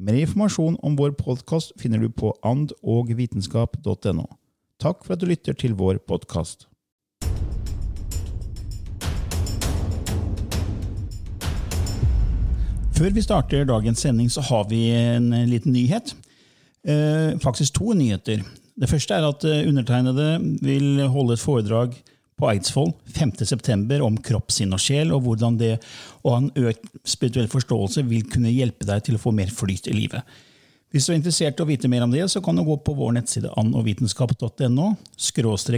Mer informasjon om vår podkast finner du på andogvitenskap.no. Takk for at du lytter til vår podkast. Før vi starter dagens sending, så har vi en liten nyhet. Eh, faktisk to nyheter. Det første er at eh, undertegnede vil holde et foredrag på Eidsvoll 5.9. om kropp, sinn og sjel, og hvordan det å ha en økt spirituell forståelse vil kunne hjelpe deg til å få mer flyt i livet. Hvis du er interessert i å vite mer om det, så kan du gå på vår nettside annovitenskap.no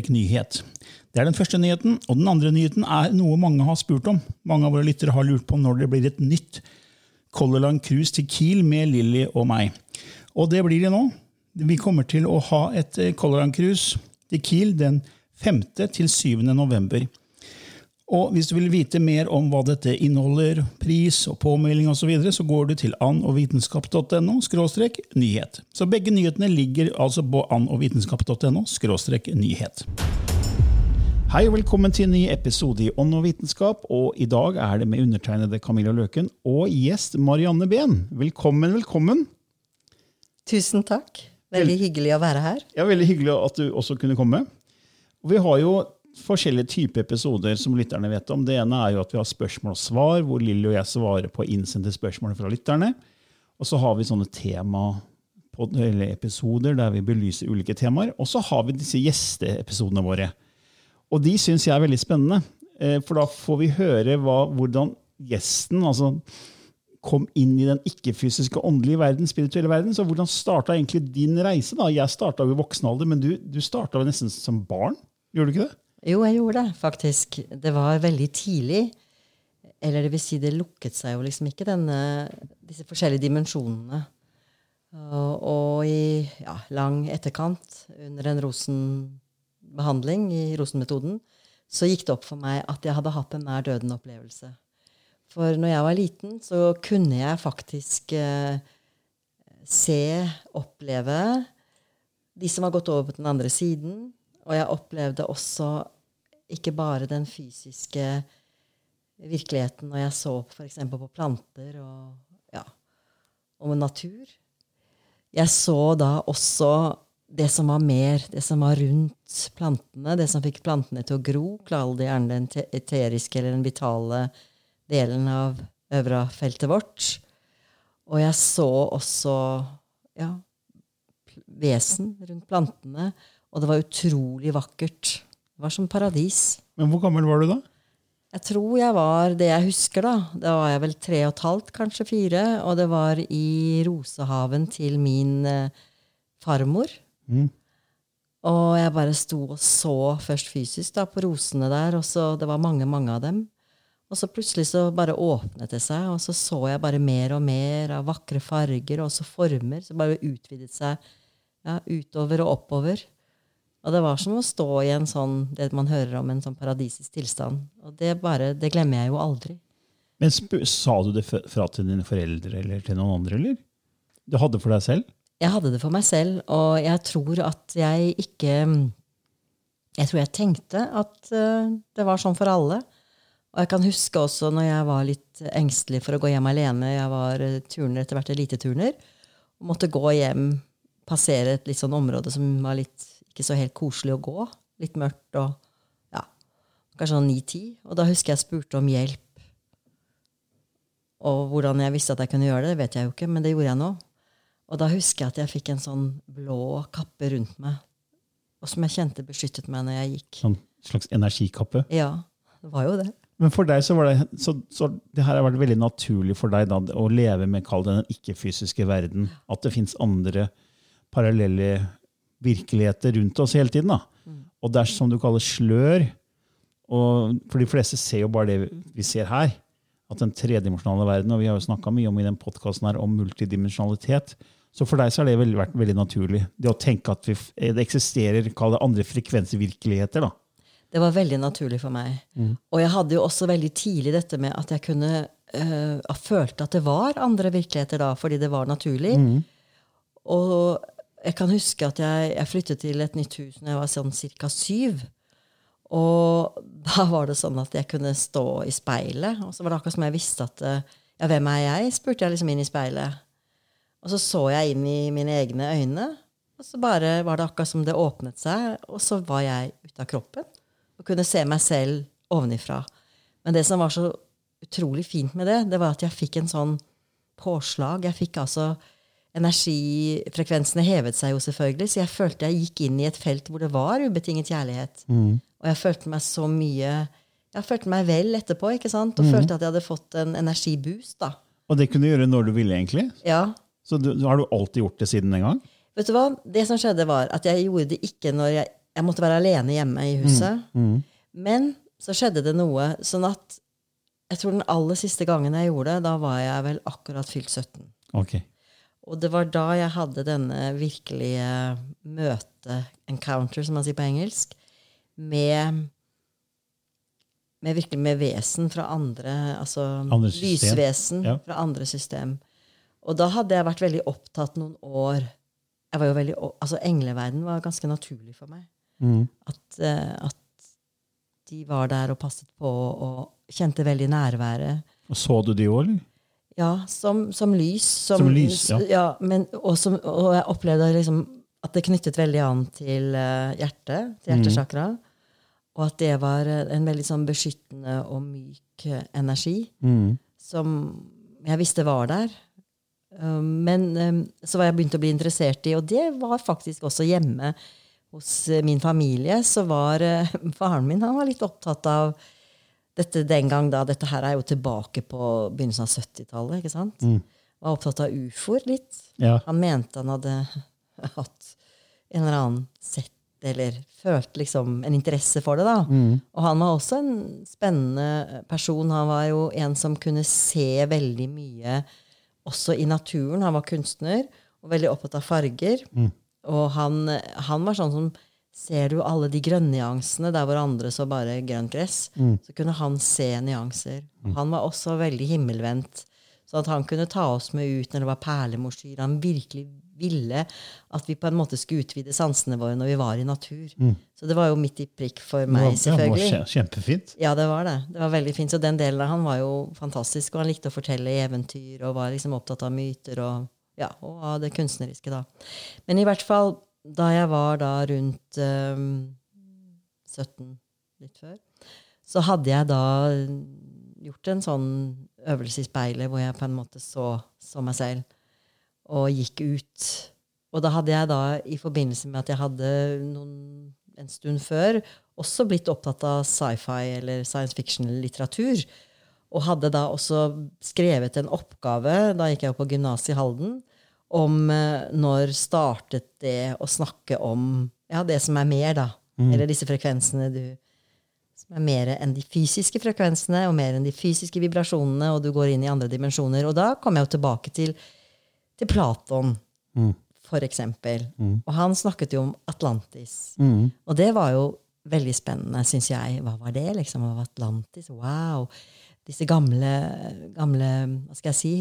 nyhet. Det er den første nyheten. Og den andre nyheten er noe mange har spurt om. Mange av våre lyttere har lurt på når det blir et nytt Color Line Cruise til Kiel med Lilly og meg. Og det blir det nå. Vi kommer til å ha et Color Line Cruise til Kiel den 5. til 7. november. Og hvis du vil vite mer om hva dette inneholder, pris og påmelding osv., så, videre, så går du til annovitenskap.no nyhet. Så begge nyhetene ligger altså på annovitenskap.no nyhet. Hei og velkommen til en ny episode i Ånd og vitenskap. Og i dag er det med undertegnede Camilla Løken og gjest Marianne Behn. Velkommen, velkommen. Tusen takk. Veldig hyggelig å være her. Ja, Veldig hyggelig at du også kunne komme. Og vi har jo forskjellige typer episoder som lytterne vet om. Det ene er jo at vi har spørsmål og svar, hvor Lilly og jeg svarer på innsendte spørsmål fra lytterne. Og så har vi sånne tema eller episoder der vi belyser ulike temaer. Og så har vi disse gjesteepisodene våre. Og de syns jeg er veldig spennende. eh, For da får vi høre hva, hvordan gjesten altså, kom inn i den ikke-fysiske åndelige verden, spirituelle verden. Så hvordan starta egentlig din reise? da? Jeg starta i voksen alder, men du, du starta nesten som barn? Gjorde du ikke det? Jo, jeg gjorde det, faktisk. Det var veldig tidlig. Eller det vil si, det lukket seg jo liksom ikke, denne, disse forskjellige dimensjonene. Og, og i ja, lang etterkant, under en rosenbehandling i rosenmetoden, så gikk det opp for meg at jeg hadde hatt en nær døden-opplevelse. For når jeg var liten, så kunne jeg faktisk eh, se, oppleve de som har gått over på den andre siden. Og jeg opplevde også ikke bare den fysiske virkeligheten når jeg så f.eks. på planter og, ja, og natur. Jeg så da også det som var mer, det som var rundt plantene, det som fikk plantene til å gro. Kall det gjerne den eteriske eller den vitale delen av øvrafeltet vårt. Og jeg så også ja, vesen rundt plantene. Og det var utrolig vakkert. Det var som paradis. Men hvor gammel var du da? Jeg tror jeg var det jeg husker, da. Da var jeg vel tre og et halvt, kanskje fire. Og det var i rosehaven til min eh, farmor. Mm. Og jeg bare sto og så først fysisk da, på rosene der, og så det var mange, mange av dem. Og så plutselig så bare åpnet det seg, og så så jeg bare mer og mer av vakre farger og også former. Så bare utvidet seg ja, utover og oppover. Og det var som å stå i en sånn, det man hører om en sånn paradisisk tilstand. Og det, bare, det glemmer jeg jo aldri. Men Sa du det fra til dine foreldre eller til noen andre? eller? Du hadde det for deg selv? Jeg hadde det for meg selv, og jeg tror at jeg ikke Jeg tror jeg tenkte at eh, det var sånn for alle. Og jeg kan huske også når jeg var litt engstelig for å gå hjem alene. Jeg var eh, turner etter hvert eliteturner. Og måtte gå hjem, passere et litt sånn område som var litt ikke så helt koselig å gå. Litt mørkt og ja, kanskje sånn ni-ti. Og da husker jeg spurte om hjelp. Og hvordan jeg visste at jeg kunne gjøre det, vet jeg jo ikke, men det gjorde jeg nå. Og da husker jeg at jeg fikk en sånn blå kappe rundt meg, og som jeg kjente beskyttet meg når jeg gikk. En slags energikappe. Ja, det var jo det. Men for deg så var det, så, så det her har vært veldig naturlig for deg da, å leve med kall det, den ikke-fysiske verden. At det fins andre parallelle virkeligheter rundt oss hele tiden. da. Og det er som du kaller slør. Og for de fleste ser jo bare det vi ser her. At den tredimensjonale verden, og vi har jo snakka mye om i den podkasten her om multidimensjonalitet. Så for deg så har det vel vært veldig naturlig. Det å tenke at vi, det eksisterer kall det andre frekvensvirkeligheter. da. Det var veldig naturlig for meg. Og jeg hadde jo også veldig tidlig dette med at jeg kunne øh, følte at det var andre virkeligheter da, fordi det var naturlig. Og jeg kan huske at jeg, jeg flyttet til et nytt hus når jeg var sånn ca. syv. Og da var det sånn at jeg kunne stå i speilet, og så var det akkurat som jeg visste at øh, Ja, hvem er jeg? spurte jeg liksom inn i speilet. Og så så jeg inn i mine egne øyne, og så bare var det akkurat som det åpnet seg, og så var jeg ute av kroppen og kunne se meg selv ovenifra. Men det som var så utrolig fint med det, det var at jeg fikk en sånn påslag. Jeg fikk altså Energifrekvensene hevet seg jo selvfølgelig, så jeg følte jeg gikk inn i et felt hvor det var ubetinget kjærlighet. Og jeg følte meg så mye Jeg følte meg vel etterpå, ikke sant? Og følte at jeg hadde fått en energiboost. da. Og det kunne du gjøre når du ville, egentlig. Ja, Så du, har du alltid gjort det siden den gang? Vet du hva? Det som skjedde, var at jeg gjorde det ikke når jeg, jeg måtte være alene hjemme i huset. Men så skjedde det noe sånn at jeg tror den aller siste gangen jeg gjorde det, da var jeg vel akkurat fylt 17. Ok. Og det var da jeg hadde denne virkelige møte, encounter, som man sier på engelsk, med, med virkelig med vesen fra andre, altså Andre lysvesen Ja. fra andre system. Og da hadde jeg vært veldig opptatt noen år. Jeg var jo veldig, altså Engleverden var ganske naturlig for meg. Mm. At, eh, at de var der og passet på og kjente veldig nærværet. Og så du de òg, eller? Ja, som, som lys. Som, Som lys, ja. men, og, som, og jeg opplevde liksom at det knyttet veldig an til eh, hjertet, til hjertesakra. Og at det var eh, en veldig sånn beskyttende og myk eh, energi Mm. som jeg visste var der. Um, Men um, så var jeg begynt å bli interessert i, og det var faktisk også hjemme hos min familie. Så var faren min han var litt opptatt av dette den gang da. Dette her er jo tilbake på begynnelsen av 70-tallet. ikke sant? Var opptatt av ufoer litt. Ja. Han mente han hadde hatt en eller annen sett eller følt liksom en interesse for det. da. Og han var også en spennende person. Han var jo en som kunne se veldig mye også i naturen. Han var kunstner og veldig opptatt av farger. Og han, han var sånn som Ser du alle de grønne nyansene der hvor andre så bare grønt gress, så kunne han se nyanser. Han var også veldig himmelvendt. Så at han kunne ta oss med ut når det var perlemorsyre. Han virkelig ville at vi på en måte skulle utvide sansene våre når vi var i natur. Så det var jo midt i prikk for meg, Ja, det var selvfølgelig. kje- kjempefint. Ja, det var det. Det var veldig fint. Så den delen av han var jo fantastisk. Og han likte å fortelle eventyr og var liksom opptatt av myter og, ja, og av det kunstneriske, da. Men i hvert fall da jeg var da rundt eh, 17, litt før, så hadde jeg da gjort en sånn øvelse i speilet hvor jeg på en måte så, så meg selv og gikk ut. Og da hadde jeg da, i forbindelse med at jeg hadde noen, en stund før, også blitt opptatt av sci-fi eller science fiction-litteratur. Og hadde da også skrevet en oppgave, da gikk jeg jo på gymnaset i Halden, om eh, når startet det å snakke om ja, det som er mer, da. Eller disse frekvensene du som er mer enn de fysiske frekvensene og mer enn de fysiske vibrasjonene, og du går inn i andre dimensjoner. Og da kom jeg jo tilbake til, til Platon, for eksempel. Og han snakket jo om Atlantis. Og det var jo veldig spennende, syns jeg. Hva var det, liksom? Hva var Atlantis? Wow! Disse gamle, gamle hva skal jeg si,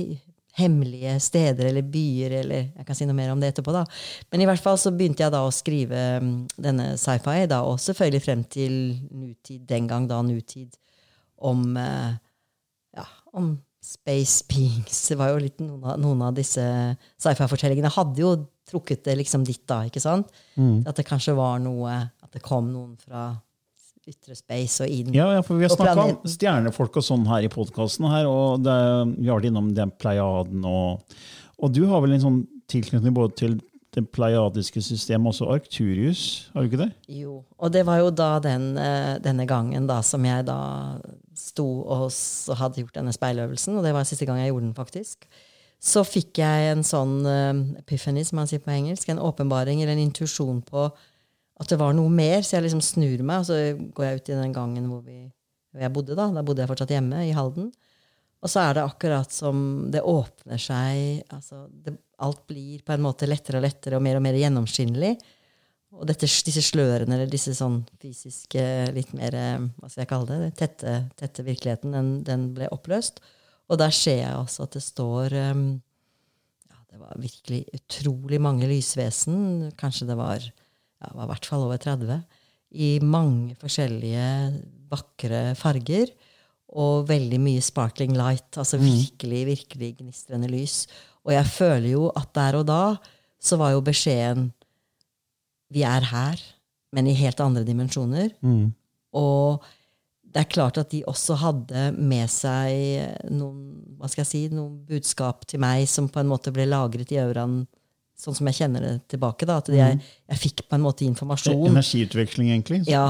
hemmelige steder eller byer, eller jeg kan si noe mer om det etterpå. da. Men i hvert fall så begynte jeg da å skrive mm, denne sci-fi, da, og selvfølgelig frem til nutid, den gang da nutid, om, eh, ja, om space beings. Det var jo litt noen av, noen av disse sci-fi-fortellingene hadde jo trukket det liksom dit, da. ikke sant? At det kanskje var noe At det kom noen fra ytre space og inn. Ja, ja, for vi har snakka om stjernefolk og sånn her i podkasten, og det, vi har vært innom den pleiaden. Og, og du har vel en sånn tilknytning både til det pleiadiske systemet, også Arcturius, har du ikke det? Jo, og det var jo da den, eh, denne gangen da som jeg da sto og hadde gjort denne speiløvelsen, og det var siste gang jeg gjorde den, faktisk. Så fikk jeg en sånn eh, epiphany, som man sier på engelsk, en åpenbaring eller en intuisjon på at det var noe mer, så jeg liksom snur meg, og så går jeg ut i den gangen hvor, vi, hvor jeg bodde. Da Da bodde jeg fortsatt hjemme, i Halden. Og så er det akkurat som det åpner seg altså det, Alt blir på en måte lettere og lettere og mer og mer gjennomskinnelig. Og dette, disse slørene, eller disse sånn fysiske, litt mer eh, hva skal jeg kalle det, tette, tette virkeligheten, den, den ble oppløst. Og der ser jeg også at det står um, ja, Det var virkelig utrolig mange lysvesen. Kanskje det var ja, var i hvert fall over 30. I mange forskjellige vakre farger. Og veldig mye sparkling light. Altså virkelig, virkelig gnistrende lys. Og jeg føler jo at der og da så var jo beskjeden Vi er her, men i helt andre dimensjoner. Og det er klart at de også hadde med seg noen, hva skal jeg si, noen budskap til meg som på en måte ble lagret i auraen, sånn som jeg kjenner det tilbake. da, At jeg, jeg fikk på en måte informasjon. Energiutveksling, egentlig. Ja.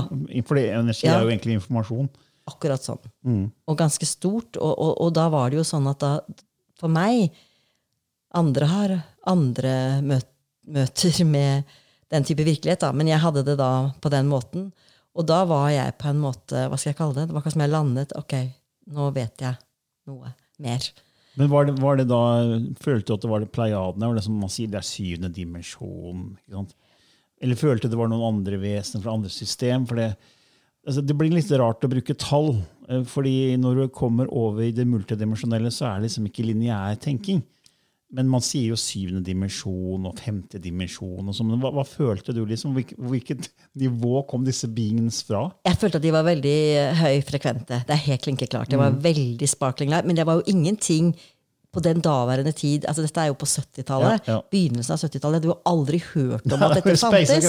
For energi Ja. er jo egentlig informasjon. Akkurat sånn. Og ganske stort. Og, og, og da var det jo sånn at da, for meg Andre har andre møt, møter med den type virkelighet, da, men jeg hadde det da på den måten. Og da var jeg på en måte Hva skal jeg kalle det? Det var akkurat som jeg landet. Ok, nå vet jeg noe mer. Men var det, var det da, følte du at det var det pleiadene? Var det som man sier, det er syvende dimensjon? Ikke sant? Eller følte du det var noen andre vesener fra andre system? For det, altså, det blir litt rart å bruke tall. eh, fordi når du kommer over i det multidimensjonelle, så er det liksom ikke lineær tenking. Men man sier jo syvende dimensjon og femte dimensjon. og sånn. Hva, hva følte du? liksom? Hvilket, hvilket nivå kom disse beings fra? Jeg følte at de var veldig eh, høyfrekvente. Det er helt klinkeklart. Det var veldig sparkling light. Men det var jo ingenting på den daværende tid altså Dette er jo på 70-tallet. Ja, ja. Begynnelsen av 70-tallet. Jeg hadde jo aldri hørt om at dette fantes.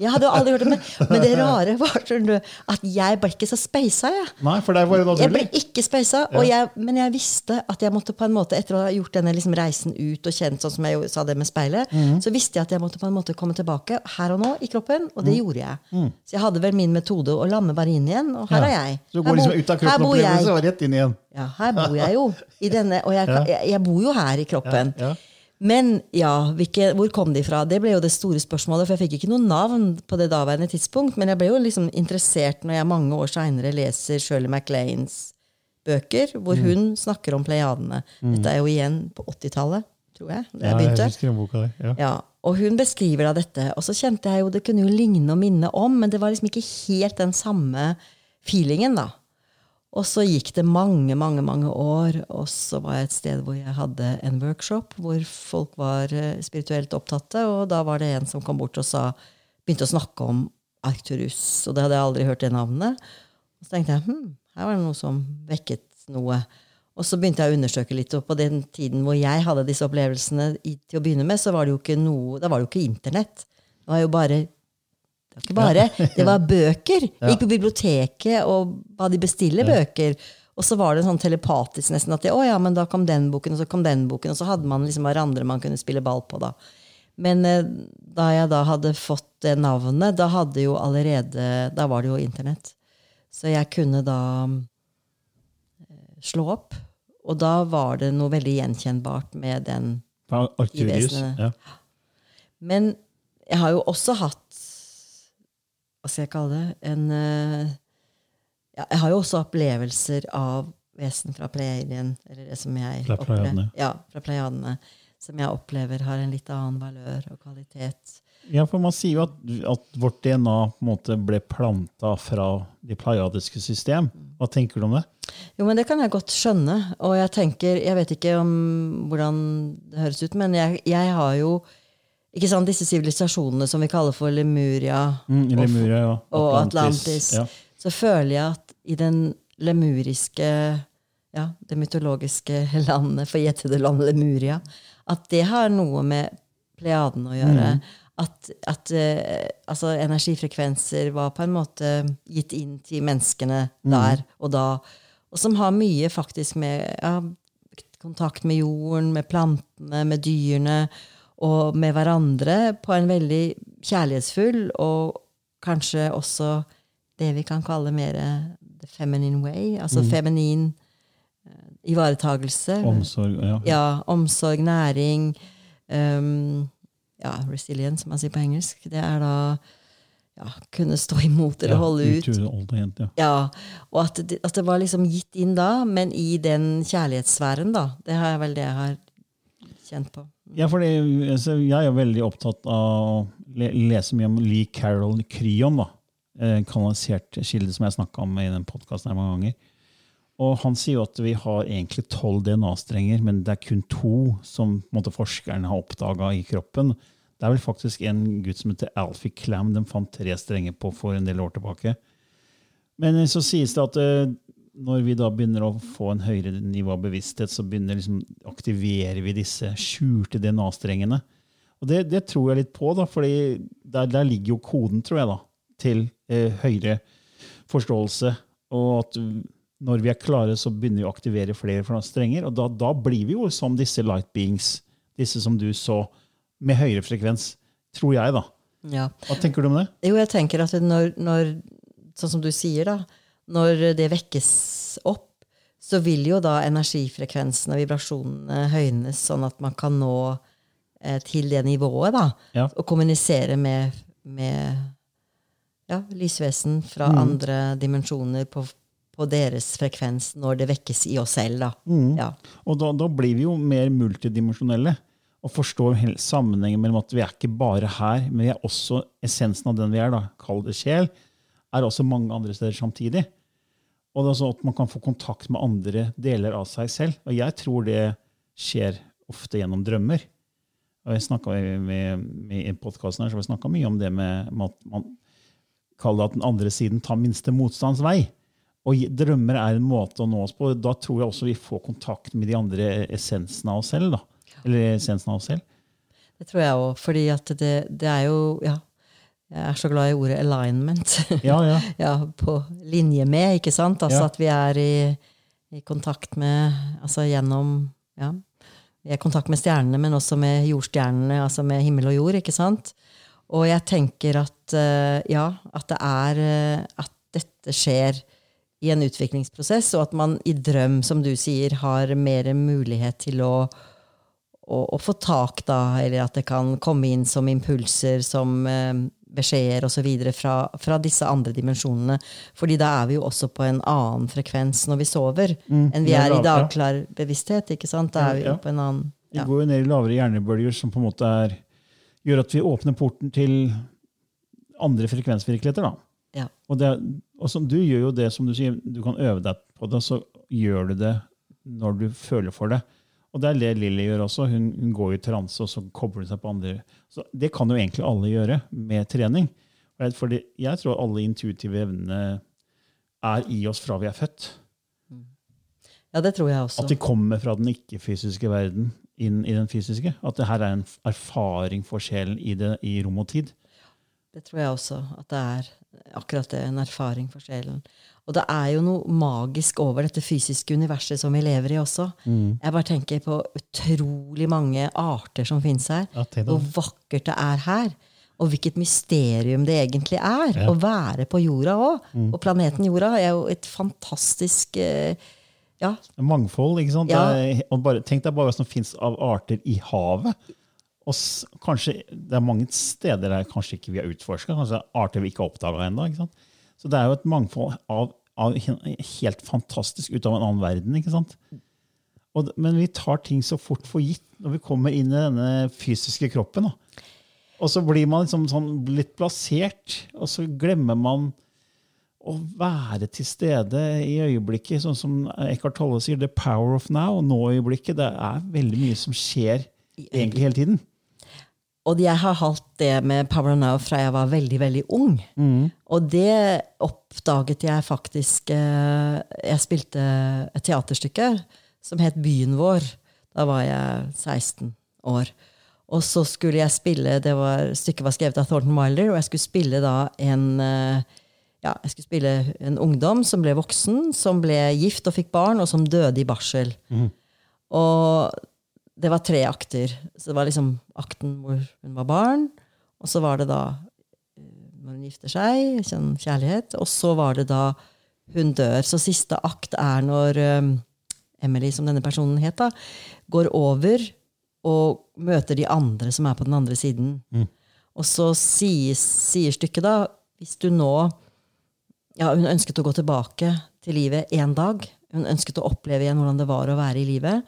Jeg hadde jo aldri hørt om det. Men det rare var at jeg ble ikke så speisa, jeg. Nei, for der var det Jeg ble ikke speisa, jeg, men jeg visste at jeg måtte på en måte, etter å ha gjort denne liksom reisen ut og kjent sånn som jeg sa det med speilet, mm. så visste jeg at jeg måtte på en måte komme tilbake her og nå i kroppen, og det mm. gjorde jeg. Så jeg hadde vel min metode å lamme bare inn igjen, og her Ja. er jeg. Så du går liksom ut av kroppen-opplevelse og rett inn igjen. Ja, her bor jeg jo. I denne, og jeg, jeg, jeg bor jo her i kroppen. Ja, ja. Men ja, hvilke, hvor kom de fra? Det ble jo det store spørsmålet. For jeg fikk ikke noe navn på det daværende tidspunkt. Men jeg ble jo liksom interessert når jeg mange år seinere leser Shirley MacLaines bøker, Mm. hvor hun snakker om pleiadene. Dette er jo igjen på 80-tallet, tror jeg. Da jeg begynte. jeg boka. Ja, og hun beskriver da dette, og så kjente jeg jo det kunne jo ligne og minne om, men det var liksom ikke helt den samme feelingen, da. Og så gikk det mange, mange mange år, og så var jeg et sted hvor jeg hadde en workshop hvor folk var eh, spirituelt opptatte, og da var det en som kom bort og sa, begynte å snakke om Arcturus, og det hadde jeg aldri hørt det navnet. Og så tenkte jeg hm, her var det noe som vekket noe. Og så begynte jeg å undersøke litt, og på den tiden hvor jeg hadde disse opplevelsene til å begynne med, så var det jo ikke noe, da var det jo ikke internett. Det var jo bare det var ikke bare, det var bøker. Jeg gikk på biblioteket og ba de bestille bøker. Og så var det sånn telepatisk nesten at det, å ja, men da kom den boken, og så kom den boken, og så hadde man liksom hverandre man kunne spille ball på. da. Men eh, da jeg da hadde fått det navnet, da hadde jo allerede, da var det jo internett. Så jeg kunne da eh, slå opp. Og da var det noe veldig gjenkjennbart med den Fra Ja. Men jeg har jo også hatt Hva skal jeg kalle det? En eh, ja, Jeg har jo også opplevelser av vesen fra Pleiadien. Eller det som jeg Fra opplever- Ja, fra Pleiadene. Som jeg opplever har en litt annen valør og kvalitet. Ja, for Man sier jo at, at vårt DNA på en måte ble planta fra det pleiadiske system. Hva tenker du om det? Jo, men Det kan jeg godt skjønne. Og jeg tenker, jeg vet ikke om hvordan det høres ut, men jeg, jeg har jo ikke sant, disse sivilisasjonene som vi kaller for Lemuria, Mm, Lemuria, ja. og Atlantis, Ja. så føler jeg at i den lemuriske ja, det mytologiske landet, forjettede landet Lemuria, at det har noe med pleaden å gjøre. At, at uh, altså energifrekvenser var på en måte gitt inn til menneskene der og da. Og som har mye faktisk med ja, kontakt med jorden, med plantene, med dyrene og med hverandre på en veldig kjærlighetsfull og kanskje også det vi kan kalle mer the feminine way. Altså feminin eh, ivaretagelse. Omsorg. Ja. Ja, omsorg, næring. Um, ja, resilience, som man sier på engelsk. Det er da ja, kunne stå imot eller Ja, holde ut. utholdenhet, ja. Ja, Og at det, at det var liksom gitt inn da, men i den kjærlighetssfæren, da. Det er vel det jeg har kjent på. Ja, fordi altså, Jeg er veldig opptatt av å le lese mye om Lee Carroll Kryon. da, eh, Kanalisert kilde, som jeg snakka om i den podkasten mange ganger. Og Han sier jo at vi har egentlig tolv DNA-strenger, men det er kun to som måte, forskerne har oppdaga i kroppen. Det er vel faktisk en gutt som heter Alfie Clam de fant tre strenger på for en del år tilbake. Men så sies det at eh, når vi da begynner å få en høyere nivå av bevissthet, så begynner liksom, aktiverer vi disse skjulte DNA-strengene. Og det, det tror jeg litt på, da, fordi der, der ligger jo koden, tror jeg, da, til eh, høyere forståelse. Og at når vi er klare, så begynner vi å aktivere flere strenger. Og da, da blir vi jo som disse light beings, disse som du så, med høyere frekvens. Tror jeg, da. Ja. Hva tenker du om det? Jo, jeg tenker at når, når Sånn som du sier, da. Når det vekkes opp, så vil jo da energifrekvensen og vibrasjonene høynes, sånn at man kan nå eh, til det nivået, da. Ja. Og kommunisere med, med ja, lysvesen fra andre dimensjoner på, på deres frekvens når det vekkes i oss selv, da. Ja. Og da, da blir vi jo mer multidimensjonelle og forstår sammenhengen mellom at vi er ikke bare her, men vi er også essensen av den vi er, da, kall det sjel, er også mange andre steder samtidig. Og det er sånn at man kan få kontakt med andre deler av seg selv. Og jeg tror det skjer ofte gjennom drømmer. Og jeg med, med, med I podkasten her så snakka mye om det med, med at man kaller det at den andre siden tar minste motstands vei. Og drømmer er en måte å nå oss på. Da tror jeg også vi får kontakt med de andre essensene av oss selv. da. Eller essensen av oss selv. Det tror jeg òg, fordi det, det er jo Ja, jeg er så glad i ordet alignment. Ja, ja. ja, på linje med, ikke sant? Altså Ja. at vi er i, i kontakt med Altså gjennom Ja. Vi er i kontakt med stjernene, men også med jordstjernene, altså med himmel og jord, ikke sant? Og jeg tenker at eh, ja, at det er eh, At dette skjer i en utviklingsprosess, og at man i drøm, som du sier, har mer mulighet til å å, å få tak, da, eller at det kan komme inn som impulser, som eh, beskjeder osv. Fra, fra disse andre dimensjonene. Fordi da er vi jo også på en annen frekvens når vi sover, enn vi ja, er i ja, ja. dagklar bevissthet. ikke sant? Da er vi Ja, på en annen Vi går jo ned i lavere hjernebølger som på en måte er, gjør at vi åpner porten til andre frekvensvirkeligheter. da. Ja. Og, det, og som du gjør jo det som du sier, du kan øve deg på det, så gjør du det når du føler for det. Og det er det Lilly gjør også. Hun, hun går i transe, og så kobler hun seg på andre. Så Det kan jo egentlig alle gjøre med trening. Fordi jeg tror alle intuitive evnene er i oss fra vi er født. ja, det tror jeg også. At de kommer fra den ikke-fysiske verden inn i den fysiske. At det her er en erfaring for sjelen i, det, i rom og tid. Det tror jeg også. At det er akkurat det, en erfaring for sjelen. Og det er jo noe magisk over dette fysiske universet som vi lever i også. Jeg bare tenker på utrolig mange arter som finnes her. Ja, Hvor vakkert det er her. Og hvilket mysterium det egentlig er å være på jorda òg. Og planeten jorda er jo et fantastisk eh, Ja, Mangfold. ikke sant? Ja. Er, og bare, tenk deg bare hva som fins av arter i havet. Og kanskje, Det er mange steder der kanskje ikke vi har utforska. Er arter vi ikke har oppdaga ennå. Så det er jo et mangfold av, av helt fantastisk ut av en annen verden. ikke sant? Og, men vi tar ting så fort for gitt når vi kommer inn i denne fysiske kroppen. da. Og så blir man liksom sånn litt plassert, og så glemmer man å være til stede i øyeblikket. Sånn som Eckhart Tolle sier, 'the power of now'. Nå-øyeblikket. Det er veldig mye som skjer egentlig hele tiden. Og jeg har hatt det med Power Now fra jeg var veldig veldig ung. Og det oppdaget jeg faktisk eh, Jeg spilte et teaterstykke som het Byen vår. Da var jeg 16 år. Og så skulle jeg spille det var, Stykket var skrevet av Thornton Wilder, og jeg skulle spille da en eh, ja, jeg skulle spille en ungdom som ble voksen, som ble gift og fikk barn, og som døde i barsel. Og det var tre akter. Så det var liksom akten hvor hun var barn, og så var det da eh, når hun gifter seg, sånn kjærlighet, og så var det da hun dør. Så siste akt er når um, Emily, som denne personen het, da, går over og møter de andre som er på den andre siden. Og så sier, sier stykket da Hvis du nå ja, Hun ønsket å gå tilbake til livet én dag. Hun ønsket å oppleve igjen hvordan det var å være i livet.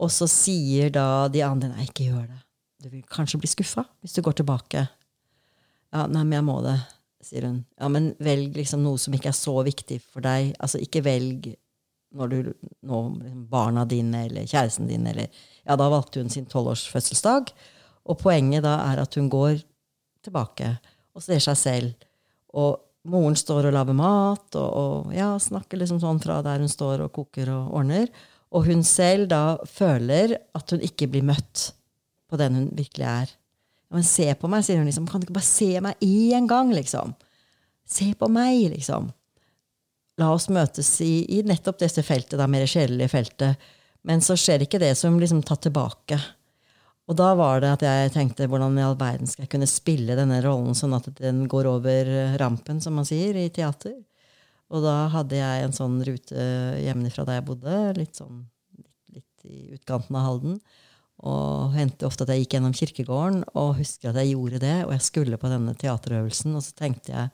Og så sier da de andre nei, ikke gjør det. Du vil kanskje bli skuffa hvis du går tilbake. Ja, nei, men jeg må det, sier hun. Ja, men velg liksom noe som ikke er så viktig for deg. Altså, ikke velg når du nå liksom, barna dine eller kjæresten din eller Ja, da valgte hun sin tolvårsfødselsdag. Og poenget da er at hun går tilbake og ser seg selv. Og moren står og lager mat og, og ja, snakker liksom sånn fra der hun står og koker og ordner. Og hun selv da føler at hun ikke blir møtt på den hun virkelig er. Men se på meg, sier hun liksom. Kan du ikke bare se meg én gang, liksom? Se på meg, liksom. La oss møtes i, i nettopp dette feltet, da, mer sjelelige feltet. Men så skjer ikke det som liksom tatt tilbake. Og da var det at jeg tenkte hvordan i all verden skal jeg kunne spille denne rollen sånn at den går over rampen, som man sier, i teater. Og da hadde jeg en sånn rute hjemmefra der jeg bodde, litt sånn litt, litt i utkanten av Halden. Og hendte ofte at jeg gikk gjennom kirkegården og husker at jeg gjorde det. Og jeg skulle på denne teaterøvelsen, og så tenkte jeg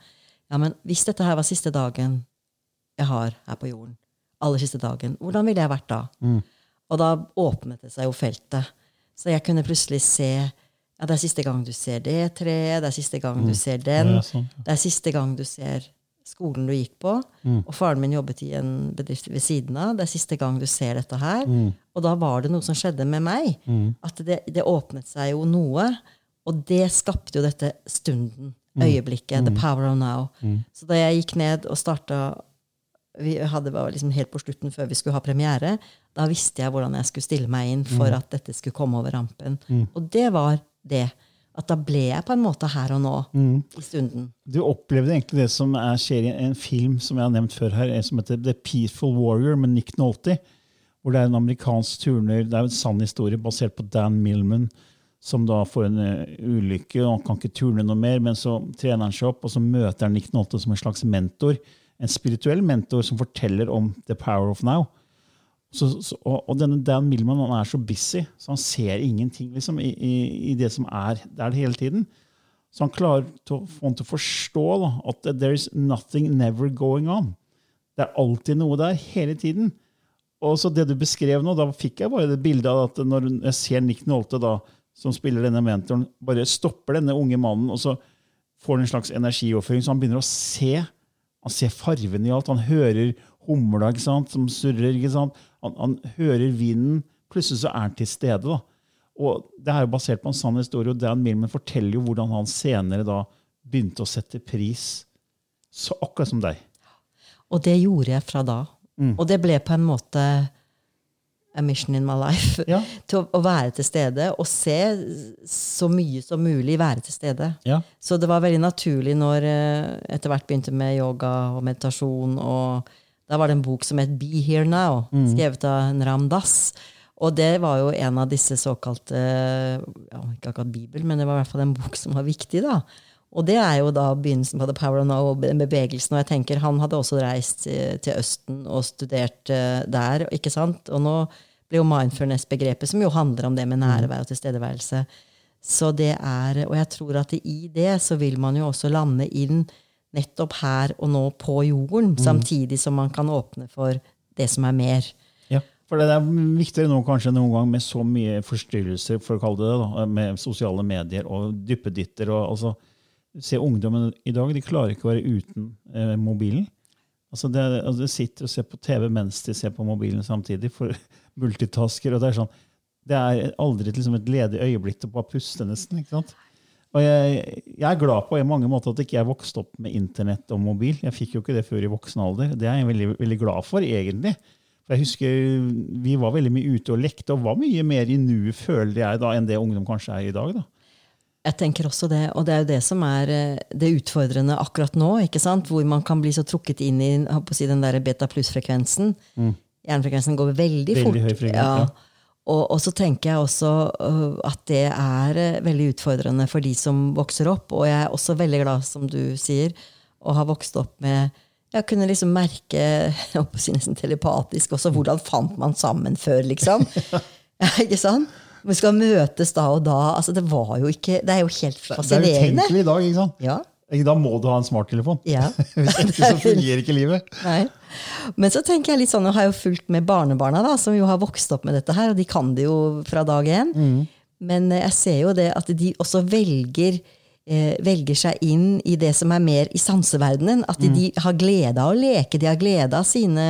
ja, men hvis dette her var siste dagen jeg har her på jorden, aller siste dagen, hvordan ville jeg vært da? Og da åpnet det seg jo feltet. Så jeg kunne plutselig se ja, det er siste gang du ser det treet, det er siste gang du ser den. Ja, sånn, ja. Det er siste gang du ser skolen du gikk på. Og faren min jobbet i en bedrift ved siden av. Det er siste gang du ser dette her. Og da var det noe som skjedde med meg. At det, det åpnet seg jo noe. Og det skapte jo dette stunden, øyeblikket, the power of now. Så da jeg gikk ned og starta vi hadde var liksom helt på slutten før vi skulle ha premiere. Da visste jeg hvordan jeg skulle stille meg inn for at dette skulle komme over rampen. Og det var det. At da ble jeg på en måte her og nå i stunden. Du opplevde egentlig det som er, skjer i en film som jeg har nevnt før her, som heter The Peaceful Warrior med Nick Nolte. Hvor det er en amerikansk turner, det er en sann historie basert på Dan Millman, som da får en eh, ulykke og han kan ikke turne noe mer, men så trener han seg opp, og så møter han Nick Nolte som en slags mentor. En spirituell mentor som forteller om the power of now. Så, så, og, og denne Dan Millman han er så busy, så han ser ingenting liksom, i, i, i det som er der hele tiden. Så han klarer å få han til å forstå da, at there is nothing never going on. Det er alltid noe der, hele tiden. Og så det du beskrev nå, da fikk jeg bare det bildet av at når jeg ser Nick Nolte, da, som spiller denne mentoren, bare stopper denne unge mannen, og så får han en slags energioverføring, så han begynner å se. Han ser farven i alt. Han hører humla ikke sant, som surrer. ikke sant? Han, han hører vinden. Plutselig så er han til stede. da. Og Det er jo basert på en sann historie, og Dan Millman forteller jo hvordan han senere da begynte å sette pris. Så akkurat som deg. Og det gjorde jeg fra da. Og det ble på en måte a mission in my life. Ja. Til å, å være til stede og se så mye som mulig være til stede. Ja. Så det var veldig naturlig når jeg etter hvert begynte med yoga og meditasjon. og Da var det en bok som het Be Here Now, skrevet av en Ram Dass. Og det var jo en av disse såkalte ja, Ikke akkurat Bibel, men det var i hvert fall en bok som var viktig. da. Og det er jo da begynnelsen på The Power of Now, og bevegelsen. Og jeg tenker, han hadde også reist eh, til Østen og studert eh, der. ikke sant? Og nå blir jo mindfulness-begrepet, som jo handler om det med nærvær og tilstedeværelse. Så det er, Og jeg tror at i det så vil man jo også lande inn nettopp her og nå på jorden, samtidig som man kan åpne for det som er mer. Ja. For det er viktigere nå kanskje noen gang med så mye forstyrrelser, for å kalle det det, da, med sosiale medier og duppeditter. og altså, Se ungdommen i dag, de klarer ikke å være uten eh, mobilen. Altså det, altså De sitter og ser på TV mens de ser på mobilen samtidig, for multitasker. og Det er sånn, det er aldri liksom et ledig øyeblikk til å bare puste, nesten. ikke sant? Og jeg, jeg er glad på i mange måter at ikke jeg vokste opp med internett og mobil. Jeg fikk jo ikke det før i voksen alder. Det er jeg veldig, veldig glad for, egentlig. For jeg husker Vi var veldig mye ute og lekte, og var mye mer i nuet, føler jeg, da, enn det ungdom kanskje er i dag. da. Jeg tenker også det, og det er jo det som er eh, det utfordrende akkurat nå. ikke sant? Hvor man kan bli så trukket inn i si, den der beta pluss-frekvensen. Hjernefrekvensen går veldig, Veldig fort. høy frekvens, ja. Og, og så tenker jeg også øh, at det er øh, veldig utfordrende for de som vokser opp. Og jeg er også veldig glad, som du sier, å ha vokst opp med Jeg kunne liksom merke si nesten telepatisk også hvordan fant man sammen før, liksom. Ikke sant? Vi skal møtes da og da. altså Det var jo ikke, det er jo helt fascinerende. Det er utenkelig i dag. ikke sant? Ja, Da må du ha en smarttelefon. ja. Hvis ikke så fungerer ikke livet. Nei. Men så tenker jeg litt sånn, jeg har jo fulgt med barnebarna, da, som jo har vokst opp med dette her, og de kan det jo fra dag én. Men eh, jeg ser jo det at de også velger, eh, velger seg inn i det som er mer i sanseverdenen. At de, de har glede av å leke, de har glede av sine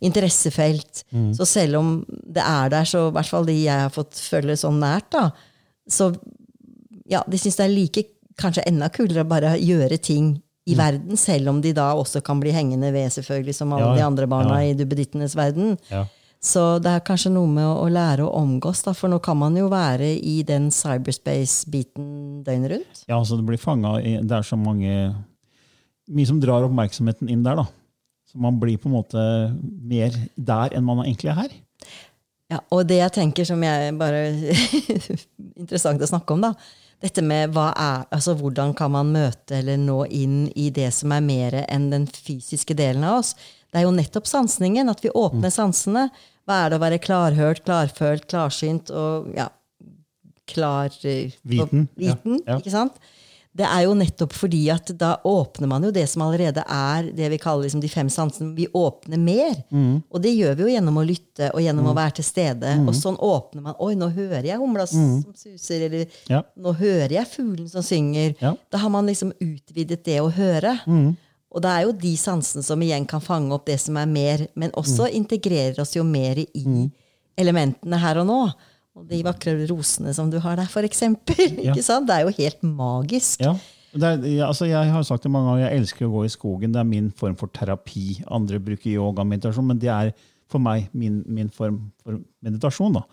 interessefelt. Så selv om det er der, så i hvert fall de jeg har fått følge sånn nært, da, så ja, de syns det er like, kanskje enda kulere å bare gjøre ting i verden, selv om de da også kan bli hengende ved, selvfølgelig, som alle Ja, de andre barna ja. i duppedittenes verden. Ja. Så det er kanskje noe med å, å lære å omgås, da, for nå kan man jo være i den cyberspace-biten døgnet rundt. Ja, altså det blir fanget i Det er så mange Mye som drar oppmerksomheten inn der, da. Så man blir på en måte mer der enn man egentlig er her. Ja, og det jeg tenker som jeg bare Interessant å snakke om, da. Dette med er, altså hvordan kan man møte eller nå inn i det som er mer enn den fysiske delen av oss. Det er jo nettopp sansningen, at vi åpner sansene. Hva er det å være klarhørt, klarfølt, klarsynt og ja, klar eh, Viten, viten ja. Ikke sant? Det er jo nettopp fordi at da åpner man jo det som allerede er det vi kaller liksom de fem sansene. Vi åpner mer. Mm. Og det gjør vi jo gjennom å lytte og gjennom å være til stede. Og sånn åpner man. Oi, nå hører jeg humla som suser, eller Mm. Ja. nå hører jeg fuglen som synger. Ja. Mm. Da har man liksom utvidet det å høre. Og det er jo de sansene som igjen kan fange opp det som er mer, men også Mm. integrerer oss jo mer i elementene her og nå. Og de vakre rosene som du har der, eksempel. Ja. Det er jo helt magisk. Ja. Det er, altså jeg har sagt det mange ganger, jeg elsker å gå i skogen. Det er min form for terapi. Andre bruker yoga og meditasjon, men det er for meg min, min form for meditasjon. Da.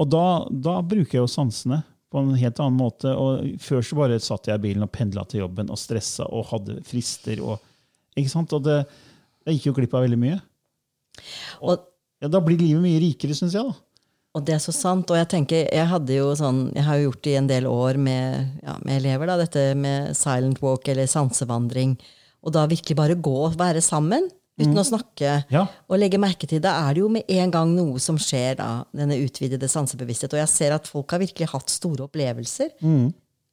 Og da, da bruker jeg jo sansene på en helt annen måte. Og Før så bare satt jeg i bilen og pendla til jobben og stressa og hadde frister. Og, ikke sant? og det, jeg gikk jo glipp av veldig mye. Og, Ja, da blir livet mye rikere, syns jeg. da. Og det er så sant. Og jeg tenker, jeg hadde jo sånn, jeg har jo gjort det i en del år med, ja, med elever, da, dette med silent walk eller sansevandring. Og da virkelig bare gå og være sammen uten å snakke. Ja. Og legge merke til, Da er det jo med en gang noe som skjer, da, denne utvidede sansebevissthet. Og jeg ser at folk har virkelig hatt store opplevelser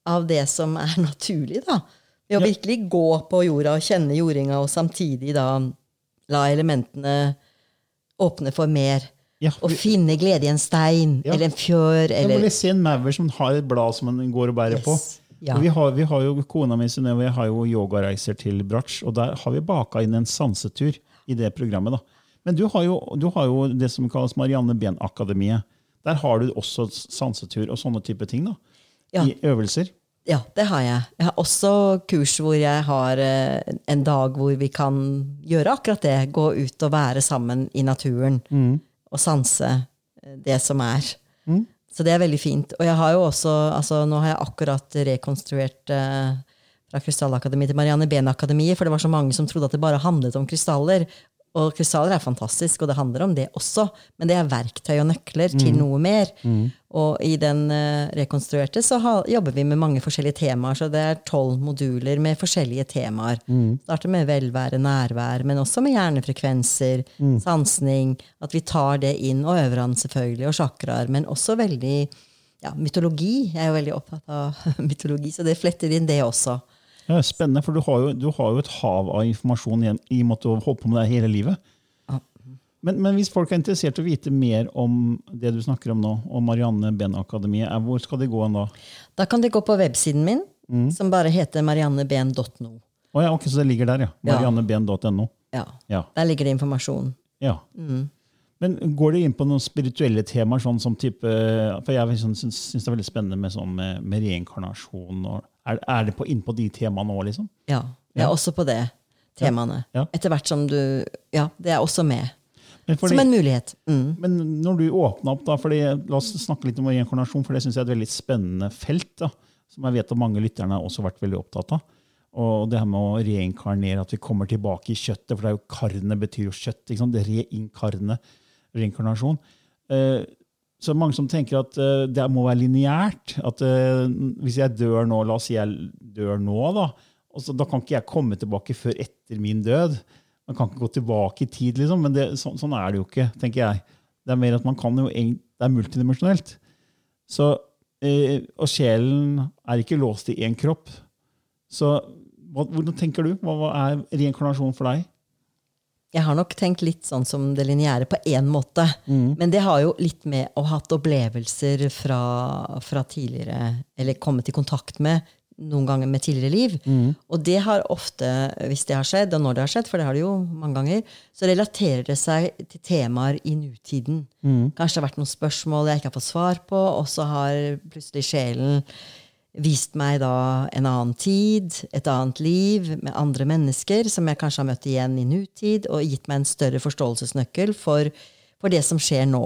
av det som er naturlig. da. Ved å Ja. virkelig gå på jorda og kjenne jordinga, og samtidig da la elementene åpne for mer. Ja, Og vi- finne glede i en stein Ja. eller en fjør. eller... Må se en maur som har et blad som man går og bærer Yes. på. Ja. Og Vi, har, vi har jo, Kona mi Synnøve har jo yogareiser til Bratsj, og der har vi baka inn en sansetur i det programmet. da. Men du har jo, du har jo det som kalles Marianne Behn-akademiet. Der har du også sansetur og sånne type ting. da. Ja. I øvelser. Ja, det har jeg. Jeg har også kurs hvor jeg har eh, en dag hvor vi kan gjøre akkurat det. Gå ut og være sammen i naturen. Og sanse eh, det som er. Så det er veldig fint. Og jeg har jo også, altså nå har jeg akkurat rekonstruert eh, fra Krystallakademiet til Marianne Behn-akademiet, for det var så mange som trodde at det bare handlet om krystaller. Og krystaller er fantastisk, og det handler om det også, men det er verktøy og nøkler til noe mer. Og i den eh, rekonstruerte så jobber vi med mange forskjellige temaer, så det er tolv moduler med forskjellige temaer. Starter med velvære, nærvær, men også med hjernefrekvenser, sansning, at vi tar det inn, og øvrene selvfølgelig, og chakraer, men også veldig ja, mytologi. Jeg er jo veldig opptatt av mytologi, så det fletter inn det også. Ja, spennende, for du har, jo, du har jo et hav av informasjon igjen, i og med at du har holdt på med det hele livet. Men, men hvis folk er interessert i å vite mer om det du snakker om nå, og Marianne Behn-akademiet, er- hvor skal de gå da? Da kan de gå på websiden min, som bare heter marianneben.no. Oh, ja, ok, Så det ligger der, ja. Marianneben.no. Ja, Ja. Der ligger det informasjon. ja. Men går det inn på noen spirituelle temaer, sånn som type For jeg syns, syns det er veldig spennende med, sånn med, med reinkarnasjon. Og, er, er det på, inn på de temaene òg, liksom? Ja, det er Ja. også på det temaene. Ja. Etter hvert som du Ja, det er også med. Fordi, Som en mulighet. Mm. men når du åpna opp, da, fordi, la oss snakke litt om reinkarnasjon, for det syns jeg er et veldig spennende felt. da, Som jeg vet at mange lytterne har også vært veldig opptatt av. Og det her med å reinkarnere, at vi kommer tilbake i kjøttet, for det er jo karne betyr jo kjøtt. Det Reinkarne, reinkarnasjon. Eh, så mange som tenker at uh, det må være lineært. At uh, hvis jeg dør nå, la oss si jeg dør nå, da, altså, da kan ikke jeg komme tilbake før etter min død. Man kan ikke gå tilbake i tid, liksom, men det, så, sånn er det jo ikke, tenker jeg. Det er mer at man kan jo, det er multidimensjonelt. Så, eh, og sjelen er ikke låst i én kropp. Så hvordan tenker du? Hva, hva er reinkarnasjon for deg? Jeg har nok tenkt litt sånn som det lineære på én måte. Mm. Men det har jo litt med å ha hatt opplevelser fra, fra tidligere Eller kommet i kontakt med noen ganger med tidligere liv. Mm. Og det har ofte, hvis det har skjedd, og når det har skjedd, for det har det jo mange ganger, så relaterer det seg til temaer i nutiden. Mm. Kanskje det har vært noen spørsmål jeg ikke har fått svar på, og så har plutselig sjelen vist meg da en annen tid, et annet liv med andre mennesker som jeg kanskje har møtt igjen i nutid, og gitt meg en større forståelsesnøkkel for, for det som skjer nå.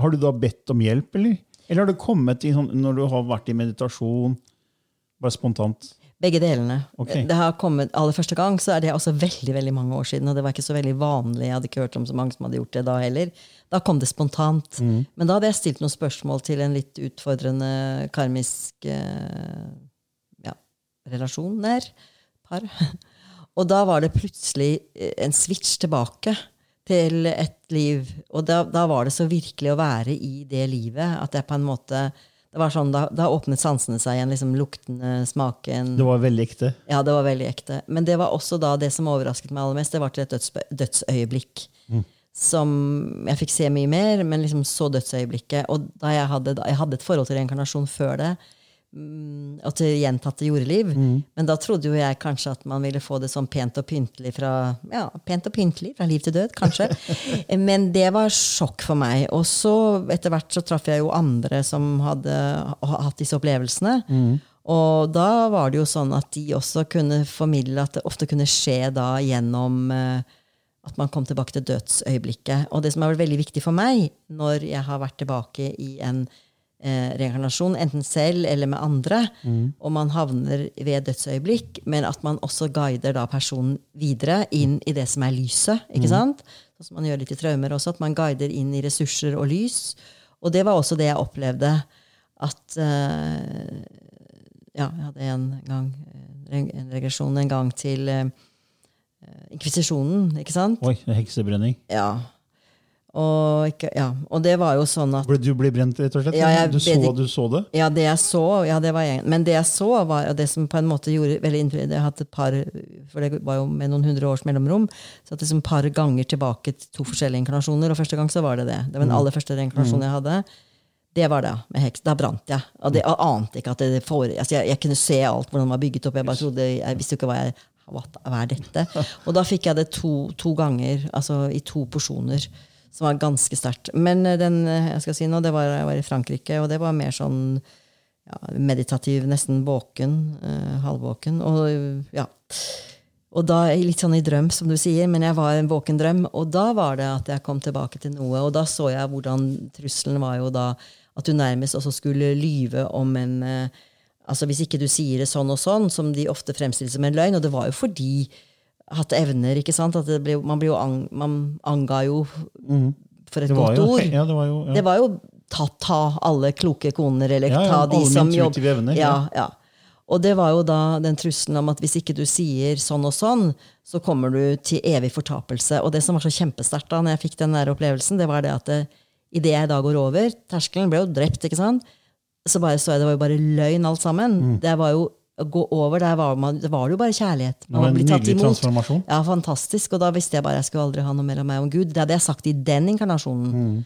Har du da bedt om hjelp, eller? Eller har det kommet i sånn, når du har vært i meditasjon, bare spontant? Begge delene. Okay. Det har kommet, aller første gang så er det også veldig veldig mange år siden, og det var ikke så veldig vanlig. Jeg hadde ikke hørt om så mange som hadde gjort det da heller. Da kom det spontant. Men da hadde jeg stilt noen spørsmål til en litt utfordrende karmisk eh, ja, relasjon der. par. Og da var det plutselig eh, en switch tilbake til et liv. Og da, da var det så virkelig å være i det livet at jeg på en måte det var sånn, Da, da åpnet sansene seg igjen. liksom Lukten, smaken. Det var veldig ekte. Ja, det var veldig ekte. Men det var også da det som overrasket meg aller mest, det var til et døds, dødsøyeblikk. Som jeg fikk se mye mer, men liksom så dødsøyeblikket. Og da jeg hadde, da jeg hadde et forhold til reinkarnasjon før det, mm, og til gjentatte jordeliv, men da trodde jo jeg kanskje at man ville få det sånn pent og pyntelig fra ja, pent og pyntelig fra liv til død, kanskje. men det var sjokk for meg. Og så etter hvert så traff jeg jo andre som hadde hatt disse opplevelsene. Og da var det jo sånn at de også kunne formidle at det ofte kunne skje da gjennom eh, at man kom tilbake til dødsøyeblikket. Og det som har vært veldig viktig for meg når jeg har vært tilbake i en eh, reinkarnasjon, enten selv eller med andre, og man havner ved dødsøyeblikk, men at man også guider da personen videre inn i det som er lyset. ikke sant? Sånn som man gjør litt i traumer også, at man guider inn i ressurser og lys. Og det var også det jeg opplevde. At eh, ja, jeg hadde en gang eh, en regresjon en gang til eh, inkvisisjonen, ikke sant? Oi, heksebrenning. Ja. Og, ikke, ja. og det var jo sånn at du ble brent, rett og slett? Ja, du, så, du så det? Ja, det jeg så, ja, det var en, men det jeg så, var og det som på en måte gjorde veldig inntrykk Jeg har hatt et par, for det var jo med noen hundre års mellomrom, så at liksom par ganger tilbake til to forskjellige inkarnasjoner. Og første gang så var det det. Det var den aller første reinkarnasjonen jeg hadde. Det var det, med heks. Da brant jeg. Og det, jeg ante ikke at det for, altså jeg, jeg kunne se alt, hvordan det var bygget opp. Jeg bare trodde, jeg visste jo ikke hva jeg hva, hva er dette? Og da fikk jeg det to, to ganger, altså i to porsjoner. Som var ganske sterkt. Men eh, den eh, jeg skal si nå, det var, var i Frankrike, og det var mer sånn ja, meditativ, nesten våken. Eh, halvvåken. Og ja. Og da litt sånn i drøm, som du sier, men jeg var en våken drøm. Og da var det at jeg kom tilbake til noe, og da så jeg hvordan trusselen var jo da at du nærmest også skulle lyve om en eh, Altså Hvis ikke du sier det sånn og sånn, som de ofte fremstiller som en løgn. Og det var jo fordi hatt evner, ikke sant? At det ble, man, ble jo ang, man anga jo for et godt ord. ja, det var jo ja. Det var jo ta, ta alle kloke koner, eller Ja, ta de som jobber evner, Ja. Og det var jo da den trusselen om at hvis ikke du sier sånn og sånn, så kommer du til evig fortapelse. Og det som var så kjempesterkt da når jeg fikk den der opplevelsen, det var det at det, idet jeg da går over Terskelen ble jo drept, ikke sant? Så bare så jeg det var jo bare løgn alt sammen. Mm. Det var jo gå over, der var, man, det var jo bare kjærlighet. Det var en nydelig transformasjon. Ja, fantastisk. Og da visste jeg bare jeg skulle aldri ha noe mer av meg om Gud. Det hadde jeg sagt i den inkarnasjonen. Mm.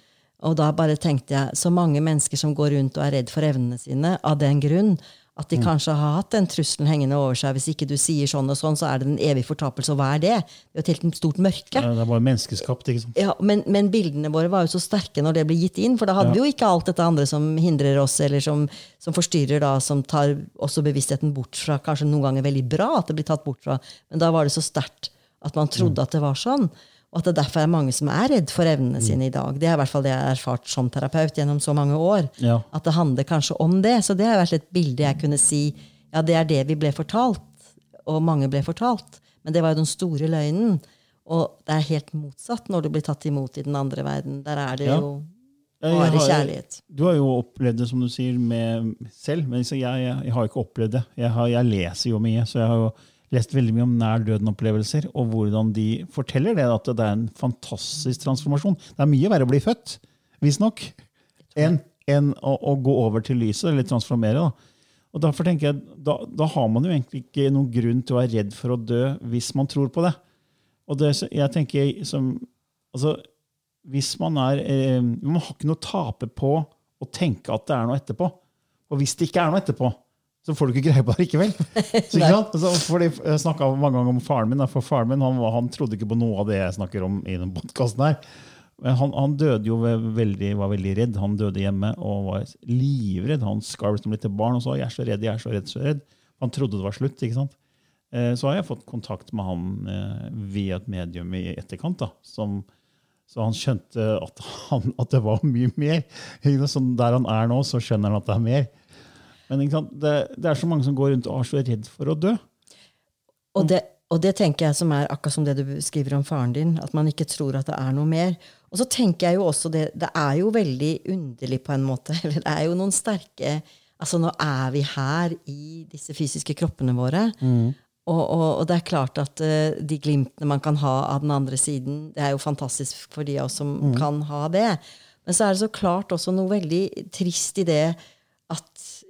Og da bare tenkte jeg, så mange mennesker som går rundt og er redd for evnene sine av den grunn, at Mm. de kanskje har hatt den trusselen hengende over seg. Hvis ikke du sier sånn og sånn, så er det en evig fortapelse. Og hva er det? Det er et helt stort mørke. Det er bare menneskeskapt. ikke sant? Ja, men, men bildene våre var jo så sterke når det ble gitt inn, for da hadde vi jo ikke alt dette andre som hindrer oss, eller som, som forstyrrer, da, som tar også bevisstheten bort fra Kanskje noen ganger veldig bra at det blir tatt bort fra, men da var det så sterkt at man trodde at det var sånn. Og at det derfor er mange som er redd for evnene sine i dag. Det er i hvert fall det jeg har erfart som terapeut gjennom så mange år. Ja. At det handler kanskje om det. Så det har vært et bilde jeg kunne si ja, det er det vi ble fortalt. Og mange ble fortalt. Men det var jo den store løgnen. Og det er helt motsatt når du blir tatt imot i den andre verden. Der er det Ja. jo bare har- kjærlighet. Du har jo opplevd det, som du sier, med selv. Men jeg, jeg, jeg har ikke opplevd det. Jeg, har, jeg leser jo mye, så jeg har jo lest veldig mye om nær døden-opplevelser, og hvordan de forteller det, at det er en fantastisk transformasjon. Det er mye verre å bli født, visstnok, enn enn å, å gå over til lyset, eller transformere. da. Og derfor tenker jeg, da, da har man jo egentlig ikke noen grunn til å være redd for å dø hvis man tror på det. Og det, jeg tenker som, altså, hvis man er eh, Man har ikke noe å tape på å tenke at det er noe etterpå. Og hvis det ikke er noe etterpå, så får du ikke greie på det likevel. Så, fordi jeg snakka mange ganger om faren min. For faren min han, han trodde ikke på noe av det jeg snakker om i denne podkasten her. Men han, han døde jo ve- veldig, var veldig redd. Han døde hjemme og var livredd. Han skalv som lite barn og sa 'jeg er så redd, jeg er så redd'. så redd. Han trodde det var slutt. ikke sant? Eh, Så har jeg fått kontakt med han eh, via et medium i etterkant. da, som så han skjønte at, han, at det var mye mer. Sånn der han er nå, så skjønner han at det er mer. Men? Det, det er så mange som går rundt og er så redd for å dø. Og det, og det tenker jeg som er akkurat som det du skriver om faren din, at man ikke tror at det er noe mer. Og så tenker jeg jo også det, det er jo veldig underlig på en måte. eller Det er jo noen sterke Altså nå er vi her i disse fysiske kroppene våre. Og, og, og det er klart at uh, de glimtene man kan ha av den andre siden, det er jo fantastisk for de av oss som kan ha det. Men så er det så klart også noe veldig trist i det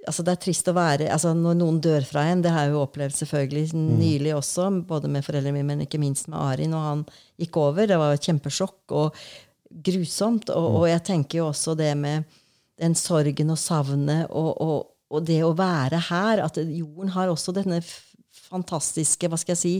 altså Det er trist å være altså Når noen dør fra en, det har jeg jo opplevd selvfølgelig nylig også, både med foreldrene mine, men ikke minst med Ari, når han gikk over. Det var et kjempesjokk og grusomt. Og, og jeg tenker jo også det med den sorgen og savnet og, og, og det å være her. At jorden har også denne fantastiske Hva skal jeg si?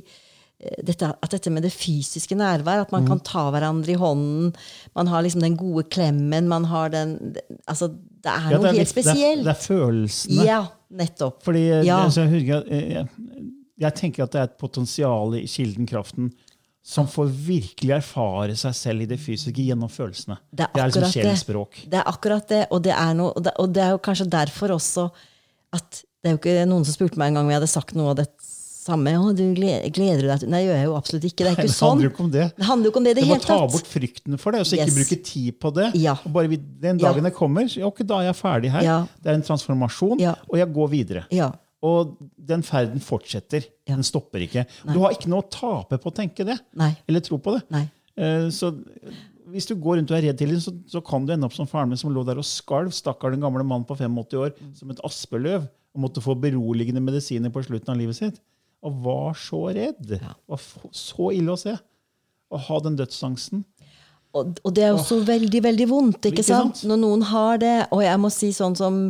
Eh, Dette, at dette med det fysiske nærvær, at man kan ta hverandre i hånden. Man har liksom den gode klemmen. man har den, altså Det er Ja, noe det, er helt litt- det, er, spesielt. det er følelsene. Ja, nettopp. Fordi eh, Ja. altså, jeg, jeg, jeg, tenker at det er et potensial i kilden kraften som får virkelig erfare seg selv i det fysiske gjennom følelsene. Det er liksom akkurat det. Det er akkurat det, og det er, noe, og det, og det er jo kanskje derfor også at Det er jo ikke noen som spurte meg en gang om jeg hadde sagt noe av det samme. Å, du gleder, gleder deg til Nei, gjør jeg jo absolutt ikke. Det er Nei, ikke det sånn. handler jo ikke om det. Det handler jo ikke om det det Det hele ta bort frykten for det, og så ikke Yes. bruke tid på det. Ja. Og bare Den Den Ja. dagen det kommer, så, ok, da er jeg ferdig her. Ja. Det er en transformasjon, og jeg går videre. Ja. Og den ferden fortsetter. Ja. Den stopper ikke. Du har ikke noe å tape på å tenke det. Nei. Eller tro på det. Nei. Eh, Så hvis du går rundt og er redd til det, så, så kan du ende opp som faren min som lå der og skalv. Stakkar den gamle mannen på 85 år som et aspeløv og måtte få beroligende medisiner på slutten av livet sitt. Og var så redd. Ja. var så ille å se. Å ha den dødsangsten. Og, og det er jo så veldig, veldig vondt, ikke, Ikke sant? sant? Når noen har det. Og jeg må si sånn som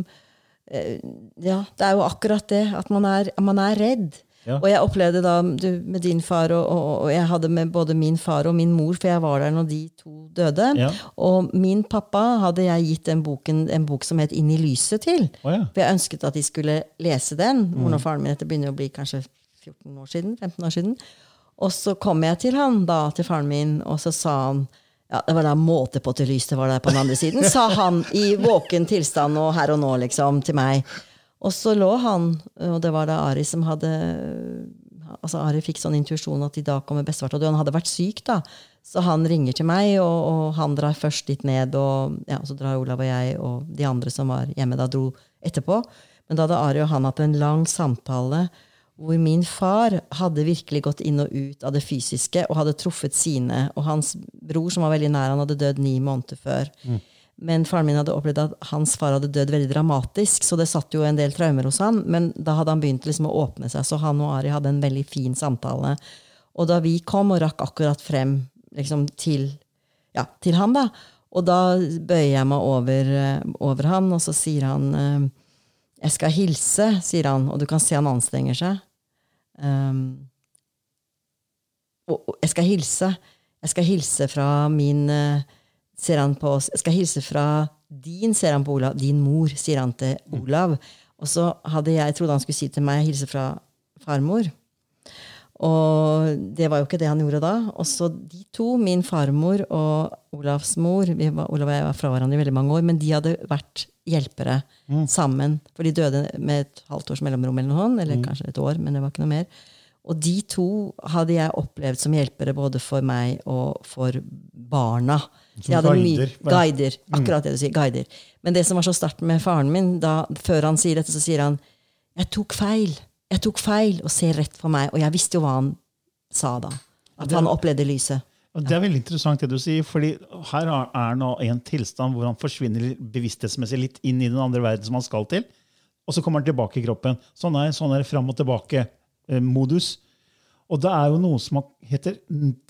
eh, Ja, det er jo akkurat det. At man er, man er redd. Ja. Og jeg opplevde da du, med din far, og, og, og jeg hadde med både min far og min mor, for jeg var der når de to døde. Ja. Og min pappa hadde jeg gitt den boken, en bok som het Inn i lyset til. Oh, ja. For jeg ønsket at de skulle lese den. Moren og faren min, Dette begynner å bli kanskje 14 år siden, 15 år siden. Og så kom jeg til han da, til faren min, og så sa han ja, Det var da måte på til lys det var der på den andre siden, sa han i våken tilstand og her og nå, liksom, til meg. Og så lå han, og det var da Ari som hadde altså Ari fikk sånn intuisjon at i dag kommer bestefar til å dø. Han hadde vært syk, da. Så han ringer til meg, og, og han drar først dit ned. Og ja, så drar Olav og jeg og de andre som var hjemme, da dro etterpå. Men da hadde Ari og han hatt en lang samtale hvor min far hadde virkelig gått inn og ut av det fysiske og hadde truffet sine. Og hans bror, som var veldig nær, han hadde dødd ni måneder før. Men faren min hadde opplevd at hans far hadde dødd veldig dramatisk, så det satt jo en del traumer hos han. Men da hadde han begynt liksom å åpne seg, så han og Ari hadde en veldig fin samtale. Og da vi kom og rakk akkurat frem liksom, til, ja, til han, da, og da bøyer jeg meg over, eh, over han, og så sier han eh, Jeg skal hilse, sier han, og du kan se han anstrenger seg. Um, og, og jeg skal hilse. Jeg skal hilse fra min uh, ser han på oss. Jeg skal hilse fra din, ser han på Olav. Din mor, sier han til Olav. Og så hadde jeg, trodd han skulle si til meg hilse fra farmor. Og det var jo ikke det han gjorde da. Og så de to, min farmor og Olavs mor var, Olav og jeg var fra hverandre i veldig mange år, men de hadde vært hjelpere mm. sammen. For de døde med et halvt års mellomrom, eller noe, eller mm. kanskje et år. men det var ikke noe mer. Og de to hadde jeg opplevd som hjelpere både for meg og for barna. Som guider. Guider. Mm. Akkurat det du sier. Guider. Men det som var så sterkt med faren min, da, før han sier dette, så sier han jeg tok feil. Jeg tok feil og ser rett for meg. Og jeg visste jo hva han sa da. At han opplevde lyset. Og Det er veldig interessant det du sier, fordi her er nå en tilstand hvor han forsvinner bevissthetsmessig litt inn i den andre verden som han skal til, og så kommer han tilbake i kroppen. Sånn er, sånn er fram og tilbake. Eh, modus. Og det er jo noe som heter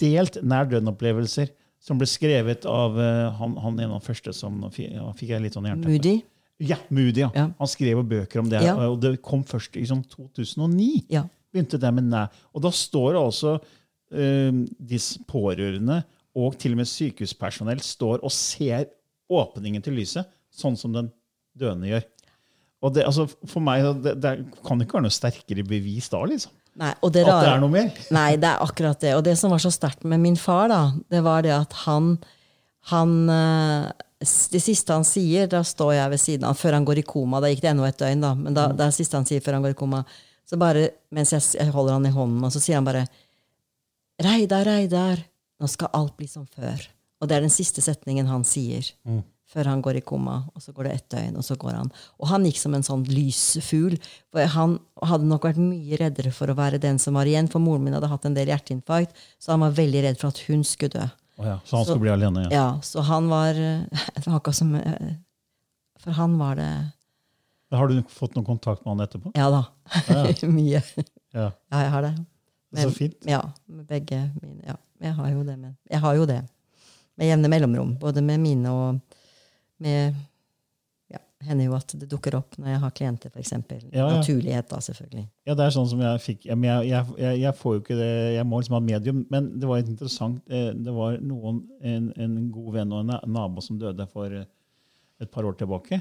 delt nær døden-opplevelser, som ble skrevet av uh, han, han en av de første som ja, fikk jeg litt sånn jernteppe. Moody? Ja, Moody, ja. Han skrev jo bøker om det, ja. og det kom først i liksom, 2009. Ja. begynte det med næ. Og da står det altså uh, disse pårørende og til og med sykehuspersonell står og ser åpningen til lyset, sånn som den døende gjør. Og det, altså, for meg, det, det kan ikke være noe sterkere bevis da, liksom. Nei, og det rare, at det er noe mer? Nei, det er akkurat det. Og det som var så sterkt med min far, da, det var det at han, han eh, Det siste han sier, da står jeg ved siden av før han går i koma. Da gikk det ennå et døgn, da. Men da, mm. det er det siste han sier før han går i koma. Så bare, mens jeg, jeg holder han i hånden, og så sier han bare Reidar, Reidar, nå skal alt bli som før. Og det er den siste setningen han sier. Mm før han går i koma. Og så går det ett døgn, og så går han. Og han gikk som en sånn lysfugl. For han hadde nok vært mye reddere for å være den som var igjen, for moren min hadde hatt en del hjerteinfarkt, så han var veldig redd for at hun skulle dø. Oh ja, så han så, skulle bli alene? Ja. ja, så han var akkurat som eh, For han var det Har du fått noen kontakt med han etterpå? Ja da. Ah, ja. Mye. Ja. ja. jeg har det. Men, så fint. Ja, med begge mine. Ja, jeg har jo det. Med, jeg har jo det. Med jevne mellomrom. Både med mine og med hender jo at det dukker opp når jeg har klienter, f.eks. Ja, ja. Naturlighet, da, selvfølgelig. Ja, det er sånn som jeg fikk Jeg, jeg, jeg får jo ikke det, jeg må liksom ha medium, men det var interessant. Eh, det var noen, en, en god venn og en nabo som døde for et par år tilbake.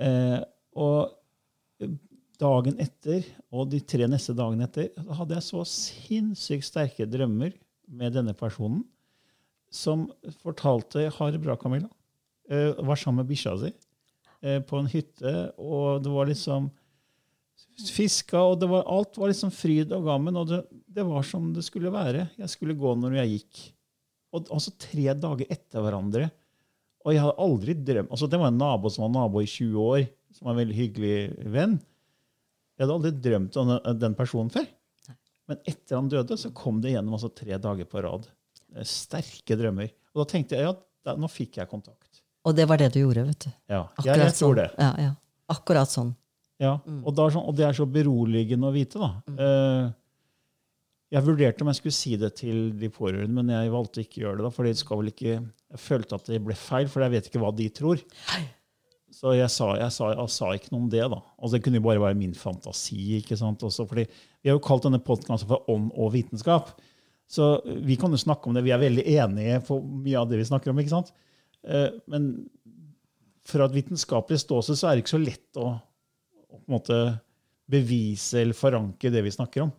Eh, og dagen etter og de tre neste dagene etter hadde jeg så sinnssykt sterke drømmer med denne personen, som fortalte 'Ha det bra, Camilla'. Eh, var sammen med bikkja si uh, på en hytte, og det var liksom fiska, og var, alt var liksom fryd og gammen, og det, det, var som det skulle være. Jeg skulle gå når jeg gikk. Og altså tre dager etter hverandre. Og jeg hadde aldri drømt altså Det var en nabo som var nabo i 20 år, som var en veldig hyggelig venn. Jeg hadde aldri drømt om den personen før. Men etter han døde, så kom det gjennom altså tre dager på rad. Sterke drømmer. Og da tenkte jeg ja, nå fikk jeg kontakt. Og det var det du gjorde, vet du. Ja, jeg, jeg tror sånn. det. Ja, ja. Akkurat sånn. Ja, mm. og, sånn, og, det er så beroligende å vite, da. Mm. Uh, jeg vurderte om jeg skulle si det til de pårørende, men jeg valgte ikke å gjøre det. da, for skal vel ikke, Jeg følte at det ble feil, for jeg vet ikke hva de tror. Så jeg sa, jeg, sa, jeg sa, ikke noe om det. da. Altså, det kunne jo bare være min fantasi. ikke sant? Også fordi Vi har jo kalt denne podkasten for Ånd og vitenskap. Så vi kan jo snakke om det. Vi er veldig enige på mye av det vi snakker om. ikke sant? Eh, men fra et vitenskapelig ståsted så er det ikke så lett å, å måte bevise eller forankre det vi snakker om.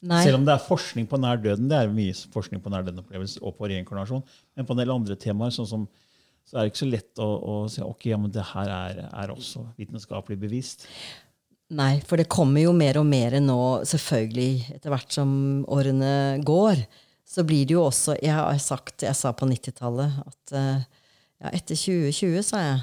Nei. Selv om det er forskning på nær døden, det er mye forskning på nær døden-opplevelse og på reinkarnasjon, men på en del andre temaer sånn som, så er det ikke så lett å, å si ok, ja, men det her er, er også vitenskapelig bevist. Nei, for det kommer jo mer og mer nå, selvfølgelig, etter hvert som årene går. Så blir det jo også Jeg har sagt, jeg sa på 90-tallet at uh, ja, etter 2020, sa jeg,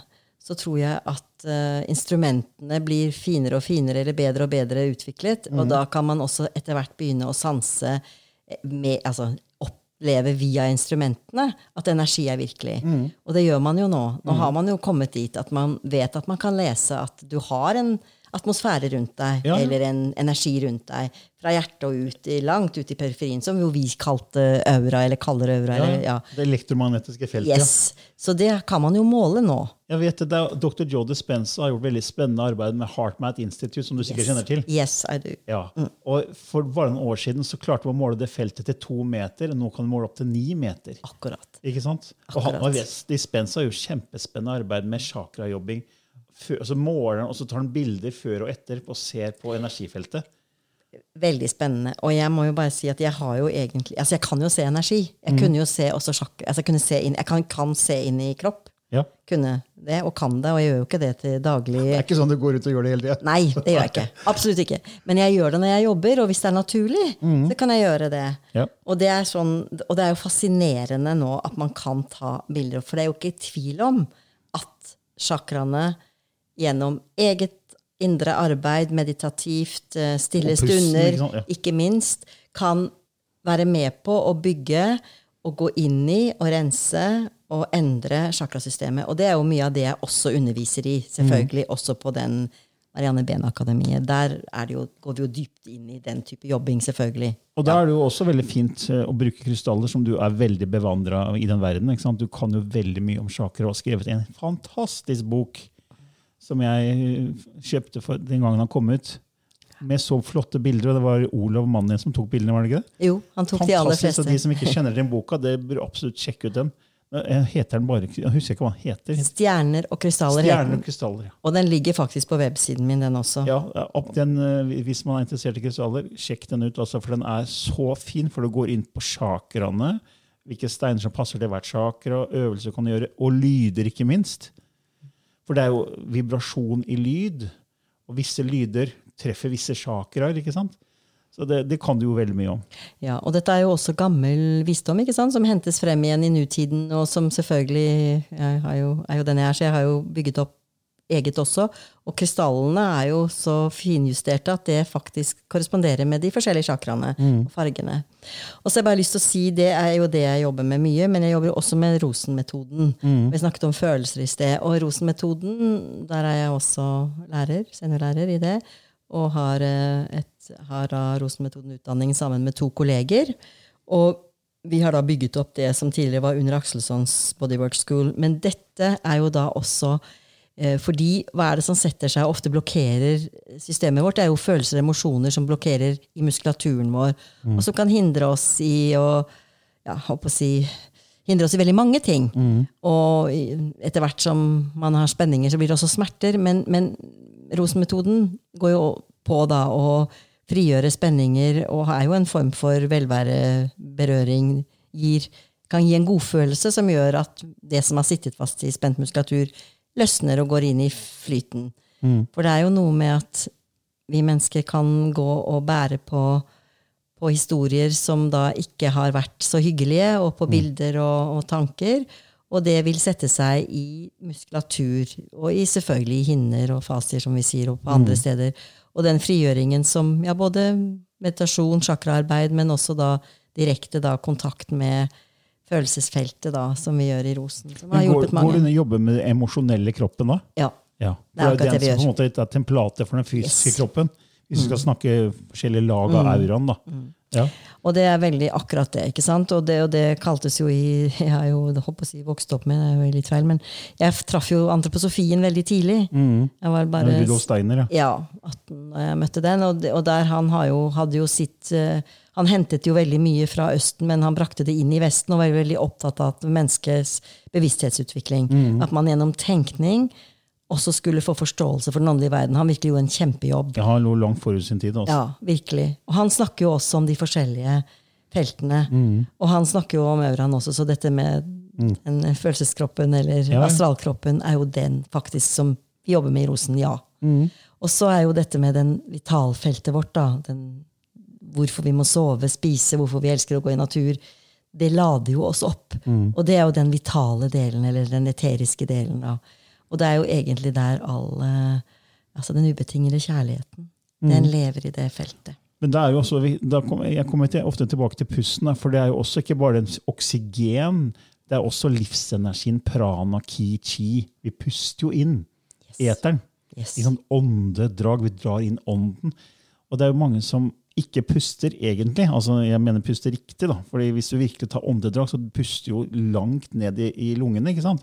så tror jeg at uh, instrumentene blir finere og finere eller bedre og bedre utviklet. Mm. Og da kan man også etter hvert begynne å sanse med, altså, opp, via instrumentene at energi er virkelig. Mm. Og det gjør man jo nå. Nå har man jo kommet dit at man vet at man kan lese at du har en atmosfære rundt deg, Ja, ja. eller en energi rundt deg, fra hjertet og ut langt ut i periferien, som jo vi kalte aura, eller kaller aura. Ja, Eller, ja. Det elektromagnetiske feltet. ja. Yes. Så det kan man jo måle nå. Jeg vet det, Dr. Joe Dispenza har gjort veldig spennende arbeid med HeartMath Institute, som du sikkert Yes. kjenner til. Yes, I do. Ja. Og For bare noen år siden så klarte vi å måle det feltet til to meter. Nå kan vi måle opp til ni meter. Akkurat. Ikke sant? Og han, Akkurat. og vet, Dispenza har gjort kjempespennende arbeid med chakrajobbing. Før- Og så måler han, og så tar han bilder før og etter og ser på energifeltet. Veldig spennende. Og jeg må jo bare si at jeg har jo egentlig Altså, jeg kan jo se energi. Jeg Mm. kunne jo se også sjakk... Altså, jeg se inn Jeg kan, kan se inn i kropp. Ja. Kunne det, og kan det, og jeg gjør jo ikke det til daglig. Det er ikke sånn du går ut og gjør det hele tida. Nei, det gjør jeg ikke. Absolutt ikke. Men jeg gjør det når jeg jobber, og hvis det er naturlig, så kan jeg gjøre det. Mm. Ja. Og, det er sånn, og det er jo fascinerende nå at man kan ta bilder. For det er jo ikke tvil om at chakraene gjennom eget indre arbeid, meditativt, eh, stille pusten, stunder, ikke sant? Ja. ikke minst, kan være med på å bygge og gå inn i og rense og endre chakrasystemet. Og det er jo mye av det jeg også underviser i, selvfølgelig, også på den Marianne Behn-akademiet. Der er det jo, går vi jo dypt inn i den type jobbing, selvfølgelig. Og da er det jo også veldig fint eh, å bruke krystaller, som du er veldig bevandra i den verden. Ikke sant? Du kan jo veldig mye om chakra og har skrevet en fantastisk bok som jeg eh, kjøpte for den gangen han kom ut. Med så flotte bilder. Og det var Olav mannen som tok bildene, var det ikke det? Jo, han tok de aller Fantastisk. fleste. De som ikke kjenner den boka, det bør absolutt sjekke ut den. Eh, Heter den bare, Jeg husker ikke hva den heter. Stjerner og krystaller. Stjerner og krystaller. Og den ligger faktisk på websiden min, den også. Ja, den, eh, Hvis man er interessert i krystaller, sjekk den ut. også, for den er så fin, for du går inn på chakraene. Hvilke steiner som passer til hvert chakra, øvelser du kan gjøre, og lyder, ikke minst. For det er jo vibrasjon i lyd, og visse lyder treffer visse chakraer. ikke sant? Så det, det kan du jo veldig mye om. Ja, og dette er jo også gammel visdom ikke sant? som hentes frem igjen i nutiden, og som selvfølgelig jeg har jo, er jo den jeg er, så jeg har jo bygget opp eget også. Og krystallene er jo så finjusterte at det faktisk korresponderer med de forskjellige chakraene og fargene. Og så har jeg bare lyst til å si, det er jo det jeg jobber med mye, men jeg jobber jo også med Rosen-metoden. Vi snakket om følelser i sted. Og Rosen-metoden, der er jeg også lærer, seniorlærer i det. Og har, eh, et, har da Rosen-metoden-utdanning sammen med to kolleger. Og vi har da bygget opp det som tidligere var under Akselsons Bodywork School. Men dette er jo da også fordi hva er det som setter seg og ofte blokkerer systemet vårt? Det er jo følelser og emosjoner som blokkerer i muskulaturen vår, og som kan hindre oss i å ja, håper å si, hindre oss i veldig mange ting. Og etter hvert som man har spenninger, så blir det også smerter. Men, men Rosen-metoden går jo på da å frigjøre spenninger, og er jo en form for velvære, berøring, gir, kan gi en godfølelse som gjør at det som har sittet fast i spent muskulatur, løsner og går inn i flyten. For det er jo noe med at vi mennesker kan gå og bære på, på historier som da ikke har vært så hyggelige, og på bilder og, og tanker. Og det vil sette seg i muskulatur, og i selvfølgelig i hinner og fascier, som vi sier, og på andre steder. Og den frigjøringen som ja, både meditasjon, chakraarbeid, men også da direkte da kontakt med følelsesfeltet, da, som vi gjør i Rosen. Som har hjulpet går du inn og jobber med den emosjonelle kroppen da? Ja. Ja. Det er For akkurat det vi gjør. måte er templatet for den fysiske Yes. Kroppen. Hvis vi skal snakke forskjellige lag av euroen, da. Ja. Og det er veldig akkurat det. ikke sant? Og det, og det kaltes jo i Jeg har jo jeg håper å si, vokst opp med, det er jo litt feil, men jeg traff jo antroposofien veldig tidlig. Jeg var bare Rudolf Steiner, ja. ja, 18 og jeg møtte den. Og, og der han har jo, hadde jo sitt uh, Han hentet jo veldig mye fra Østen, men han brakte det inn i Vesten og var veldig opptatt av menneskets bevissthetsutvikling. At man gjennom tenkning også skulle få forståelse for den åndelige verden. Han virkelig gjorde en kjempejobb. Ja, Han lå langt forut sin tid. Også. Ja, virkelig. Og han snakker jo også om de forskjellige feltene. Mm. Og han snakker jo om auraen også, så dette med den følelseskroppen eller Ja, ja. astralkroppen er jo den faktisk som vi jobber med i Rosen, ja. Mm. Og så er jo dette med den vitalfeltet vårt, da. Den, hvorfor vi må sove, spise, hvorfor vi elsker å gå i natur. Det lader jo oss opp. Mm. Og det er jo den vitale delen, eller den eteriske delen. da. Og det er jo egentlig der all altså den ubetingede kjærligheten. Den lever i det feltet. Men det er jo også, vi- da kom, jeg kommer til, ofte tilbake til pusten, for det er jo også ikke bare den oksygen. Det er også livsenergien prana, ki, chi. Vi puster jo inn eteren. Yes. I sånn åndedrag. Vi drar inn ånden. Og det er jo mange som ikke puster egentlig. Altså, jeg mener puster riktig. da. Fordi Hvis du virkelig tar åndedrag, så puster du jo langt ned i, i lungene. ikke sant?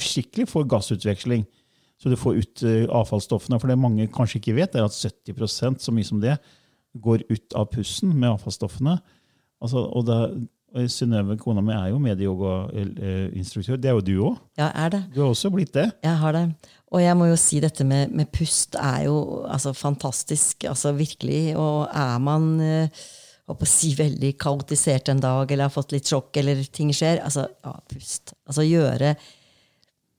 Skikkelig for gassutveksling. Så du får ut eh, avfallsstoffene. For det mange kanskje ikke vet, er at 70% så mye som det, går ut av pusten med avfallsstoffene. Altså, og det- Synnøve, kona mi, er jo medieyogainstruktør. Det er jo du òg. Ja, er det. Du har også blitt det. Jeg har det. Og jeg må jo si dette med, med pust er jo altså, fantastisk. Altså virkelig. Og er man eh, å si veldig kaotisert en dag, eller har fått litt sjokk, eller ting skjer, altså, ja, pust. Altså gjøre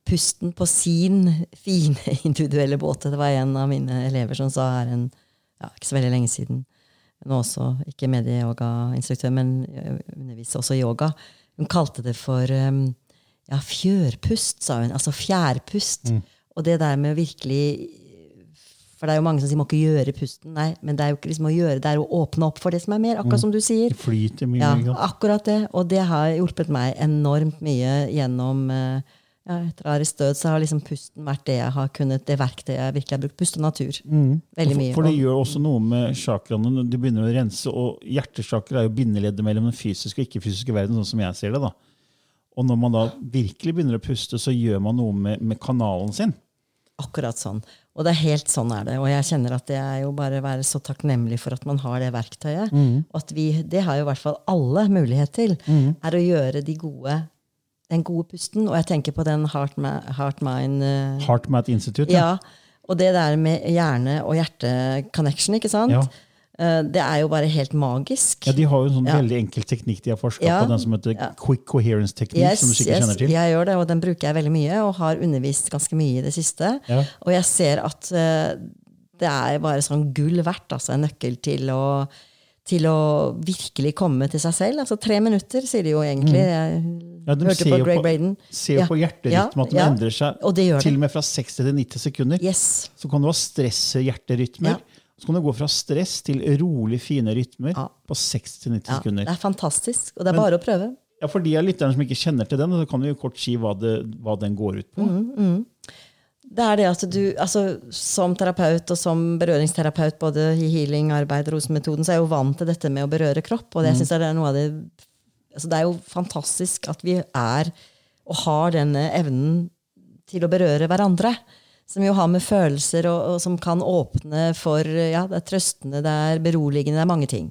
pusten på sin fine, individuelle båt. Det var en av mine elever som sa her en, ja, ikke så veldig lenge siden. Nå også, ikke medieyogainstruktør, men underviser også yoga. Hun kalte det for um, ja, fjørpust, sa hun. Altså fjærpust. Og det der med virkelig For det er jo mange som sier 'må ikke gjøre pusten'. Nei, men det er jo ikke liksom å gjøre, det er å åpne opp for det som er mer. Akkurat som du sier. Det flyter mye. Ja, akkurat det. Og det har hjulpet meg enormt mye gjennom eh, ja, Etter Aris død så har liksom pusten vært det jeg har kunnet, det verktøyet jeg virkelig har brukt. Pust og natur. Veldig mye. For, for det gjør også noe med chakraene du begynner å rense. og Hjertesjakra er jo bindeleddet mellom den fysiske og ikke-fysiske verden, sånn som jeg ser det. da. Og når man da virkelig begynner å puste, så gjør man noe med, med kanalen sin. Akkurat sånn. Og det er helt sånn er det. Og jeg kjenner at det er jo bare å være så takknemlig for at man har det verktøyet. Og at vi, det har jo i hvert fall alle mulighet til, er å gjøre de gode, den gode pusten. Og jeg tenker på den heart, heart mind uh, Heart Mind Institute. Ja. Og det der med hjerne- og hjerte-connection, ikke sant? Ja. Eh, Det er jo bare helt magisk. Ja, De har jo en sånn Ja. veldig enkel teknikk de har forska Ja. på, den som heter Ja. quick coherence teknikk, Yes, som du sikkert yes, kjenner til. Jeg gjør det, og den bruker jeg veldig mye, og har undervist ganske mye i det siste. Ja. Og jeg ser at uh, det er bare sånn gull verdt, altså en nøkkel til å, til å virkelig komme til seg selv. Altså tre minutter, sier de jo egentlig. Mm. Ja, de hørte ser på Greg Braden. Ser jo Ja, på hjerterytmen at den ja, endrer seg Og det gjør til og med fra 60 til 90 sekunder. Yes. Så kan du ha stresshjerterytmer. Ja. Så kan du gå fra stress til rolig, fine rytmer Ja. på 60 til 90 Ja, sekunder. det er fantastisk, og det er bare å prøve. Ja, For de av lytterne som ikke kjenner til den, så kan vi jo kort si hva, det, hva den går ut på. Mm. Det er det at du, altså Som terapeut og som berøringsterapeut både i healing-arbeid og rosemetoden, så er jeg jo vant til dette med å berøre kropp. Og det, jeg synes det er noe av det altså Det er jo fantastisk at vi er og har denne evnen til å berøre hverandre. Som jo har med følelser og, og som kan åpne for Ja, det er trøstende, det er beroligende, det er mange ting.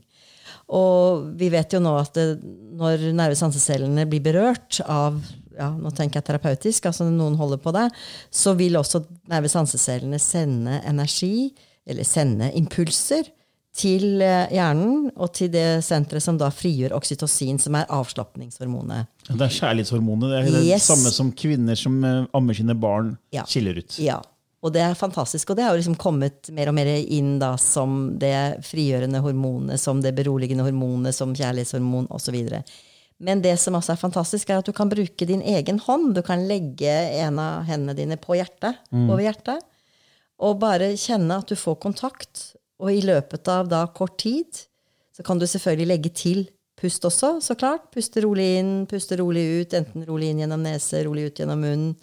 Og vi vet jo nå at det, når nervesansecellene blir berørt av ja, nå tenker jeg terapeutisk, altså noen holder på det, så vil også nervesansecellene sende energi, eller sende impulser, til eh, hjernen og til det senteret som da frigjør oksytocin, som er avslapningshormonet. Det er kjærlighetshormonet. Det er det Yes. samme som kvinner som eh, ammer sine barn, Ja. skiller ut. Ja, og det er fantastisk. Og det har liksom kommet mer og mer inn da som det frigjørende hormonet, som det beroligende hormonet, som kjærlighetshormon osv. Men det som også er fantastisk, er at du kan bruke din egen hånd. Du kan legge en av hendene dine på hjertet, over hjertet, og bare kjenne at du får kontakt. Og i løpet av da kort tid så kan du selvfølgelig legge til pust også, så klart. Puste rolig inn, puste rolig ut. Enten rolig inn gjennom nese, rolig ut gjennom munnen.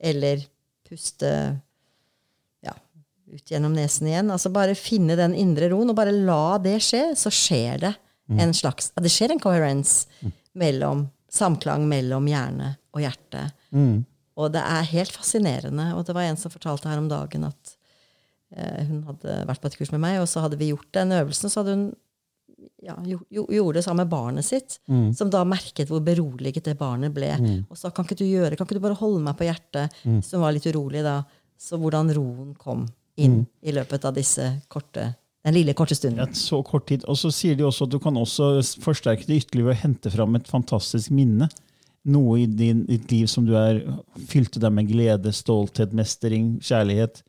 Eller puste ja, ut gjennom nesen igjen. Altså bare finne den indre roen, og bare la det skje, så skjer det en slags Det skjer en coherence mellom samklang mellom hjerne og hjerte. Og det er helt fascinerende. Og det var en som fortalte her om dagen at hun hadde vært på et kurs med meg, og så hadde vi gjort den øvelsen, så hadde hun ja, jo, jo, gjorde det sammen med barnet sitt, som da merket hvor beroliget det barnet ble. Og sa kan ikke du gjøre, kan ikke du bare holde meg på hjertet, som var litt urolig da. Så hvordan roen kom inn i løpet av disse korte, den lille, korte stunden. Et så kort tid. Og så sier de også at du kan også forsterke det ytterligere ved å hente fram et fantastisk minne. Noe i din, ditt liv som du er fylte deg med glede, stolthet, mestring, kjærlighet.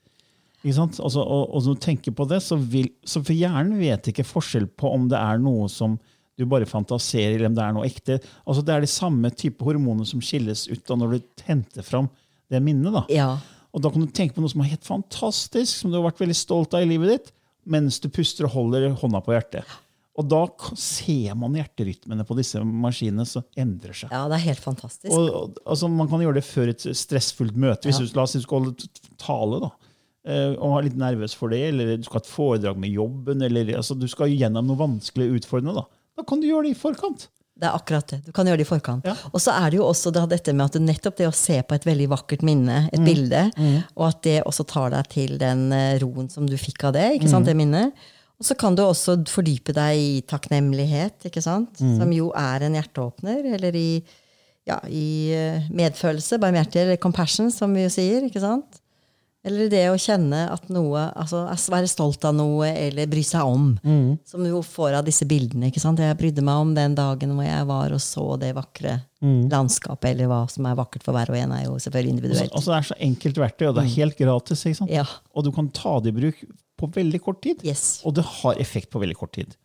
Ikke sant? Altså, og, og når du tenker på det, så vil så For hjernen vet ikke forskjell på om det er noe som du bare fantaserer, eller om det er noe ekte. Altså, det er de samme type hormoner som skilles ut da når du henter fram det minnet. da. Ja. Og da kan du tenke på noe som er helt fantastisk, som du har vært veldig stolt av i livet ditt. mens du puster og holder hånda på hjertet. Og da ser man hjerterytmene på disse maskinene som endrer seg. Ja, det er helt fantastisk. Og, og, altså, man kan gjøre det før et stressfullt møte. Hvis du, la oss si du skal holde tale da, og er litt nervøs for det, eller du skal ha et foredrag med jobben, eller altså, du skal gjennom noe vanskelig og utfordrende, da. da kan du gjøre det i forkant. Det er akkurat det. Du kan gjøre det i forkant. Ja. Og så er det jo også da dette med at nettopp det å se på et veldig vakkert minne, et bilde, og at det også tar deg til den eh, roen som du fikk av det, ikke sant, det minnet. Og så kan du også fordype deg i takknemlighet, ikke sant? som jo er en hjerteåpner, eller i, ja, i eh, medfølelse, barmhjertighet, eller compassion, som vi jo sier. ikke sant? Eller det å kjenne at noe altså Være stolt av noe, eller bry seg om. Som du får av disse bildene. ikke sant? Jeg brydde meg om den dagen hvor jeg var og så det vakre landskapet, eller hva som er vakkert for hver og en, er jo selvfølgelig individuelt. altså, det er så enkelt verktøy, og det er helt gratis. ikke sant? Ja. Og du kan ta det i bruk på veldig kort tid. Yes. Og det har effekt på veldig kort tid.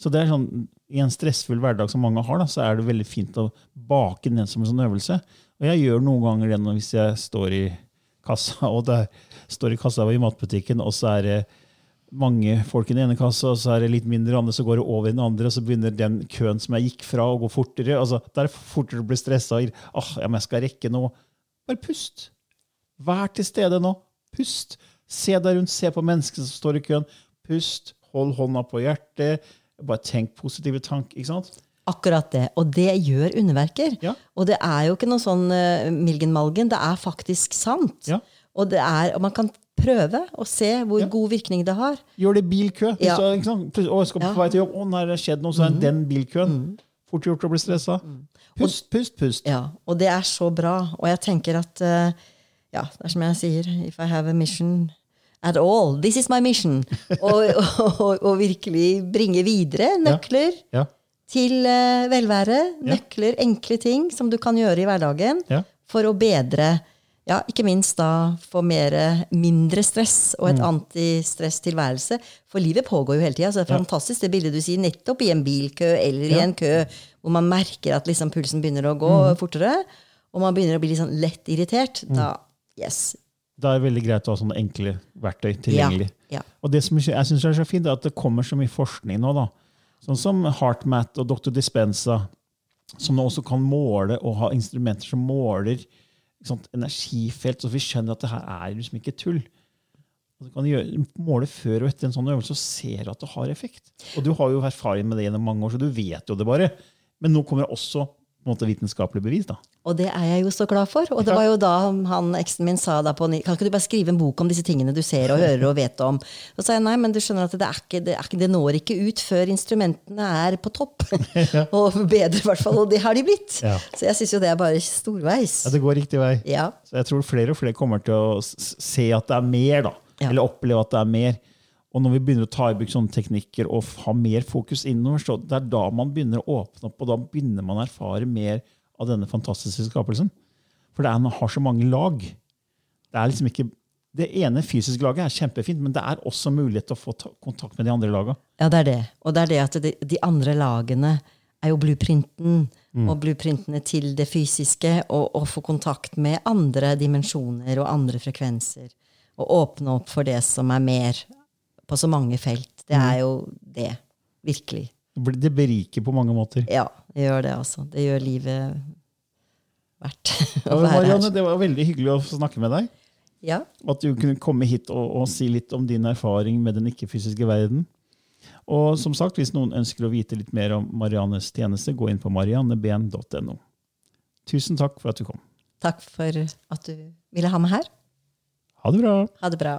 Så det er sånn, I en stressfull hverdag som mange har, da, så er det veldig fint å bake den som en sånn øvelse. Og jeg gjør noen ganger det hvis jeg står i kassa, og det står i kassa i matbutikken, og så er det mange folk i den ene kassa, og så er det litt mindre andre, så går det over i den andre, og så begynner den køen som jeg gikk fra, å gå fortere. altså Det er fortere å bli stressa. Ah, ja, men jeg skal rekke nå. Bare pust. Vær til stede nå. Pust. Se deg rundt, se på menneskene som står i køen. Pust. Hold hånda på hjertet. Bare tenk positive tanker. ikke sant? Akkurat det. Og det gjør underverker. Ja. Og det er jo ikke noe sånn uh, milgenmalgen. Det er faktisk sant. Ja. Og, det er, og man kan prøve å se hvor Ja. god virkning det har. Gjør det bilkø. Hvis du, sant? Å, skal på Ja. vei til jobb. Å, nei, det har skjedd noe, så er det den bilkøen. Fort gjort å bli stressa. Pust, pust, pust. Ja, og det er så bra. Og jeg tenker at uh, ja, det er som jeg sier If I have a mission at all, this is my mission. Og, og, og, og virkelig bringe videre nøkler Ja. Til eh, velvære. Nøkler, enkle ting som du kan gjøre i hverdagen Ja. for å bedre ja, ikke minst da få mer, mindre stress og et antistress-tilværelse. For livet pågår jo hele tida. Så det er fantastisk det bildet du sier, nettopp i en bilkø eller i en kø hvor man merker at liksom pulsen begynner å gå fortere, og man begynner å bli litt sånn lett irritert. Da, yes. Da er det veldig greit å ha sånne enkle verktøy tilgjengelig. Ja. Og det som jeg synes er så fint, er at det kommer så mye forskning nå. da. Sånn som HeartMath og Dr. Dispensa, som nå også kan måle og ha instrumenter som måler sant, energifelt, så vi skjønner at det her er liksom ikke tull. Og du kan gjøre, måle før og etter en sånn øvelse og ser at det har effekt. Og du har jo erfaring med det gjennom mange år, så du vet jo det bare. Men nå kommer det også måte, vitenskapelig bevis. da. Og det er jeg jo så glad for. Og det var jo da han eksen min sa da på ny Kan ikke du bare skrive en bok om disse tingene du ser og hører og vet om? Så sa jeg nei, men du skjønner at det, er ikke, det, er ikke, det når ikke ut før instrumentene er på topp. og bedre, i hvert fall. Og det har de blitt. Ja. Så jeg syns jo det er bare storveis. Ja, Det går riktig vei. Ja. Så jeg tror flere og flere kommer til å se at det er mer, da. Eller oppleve at det er mer. Og når vi begynner å ta i bruk sånne teknikker og ha mer fokus innover, så det er da man begynner å åpne opp, og da begynner man å erfare mer av denne fantastiske skapelsen. For det er, man har så mange lag. Det er liksom ikke det ene fysiske laget er kjempefint, men det er også mulighet til å få ta kontakt med de andre lagene. Ja, det er det. Og det er det at de, de andre lagene er jo blueprinten. Og blueprintene til det fysiske. Og, og få kontakt med andre dimensjoner og andre frekvenser. Og åpne opp for det som er mer på så mange felt. Det er jo det. Virkelig. Det beriker på mange måter. Ja, det gjør det, altså. Det gjør livet verdt å være her. Marianne, det var veldig hyggelig å snakke med deg. Ja. At du kunne komme hit og, og si litt om din erfaring med den ikke-fysiske verden. Og som sagt, hvis noen ønsker å vite litt mer om Mariannes tjeneste, gå inn på marianneben.no. Tusen takk for at du kom. Takk for at du ville ha meg her. Ha det bra! Ha det bra.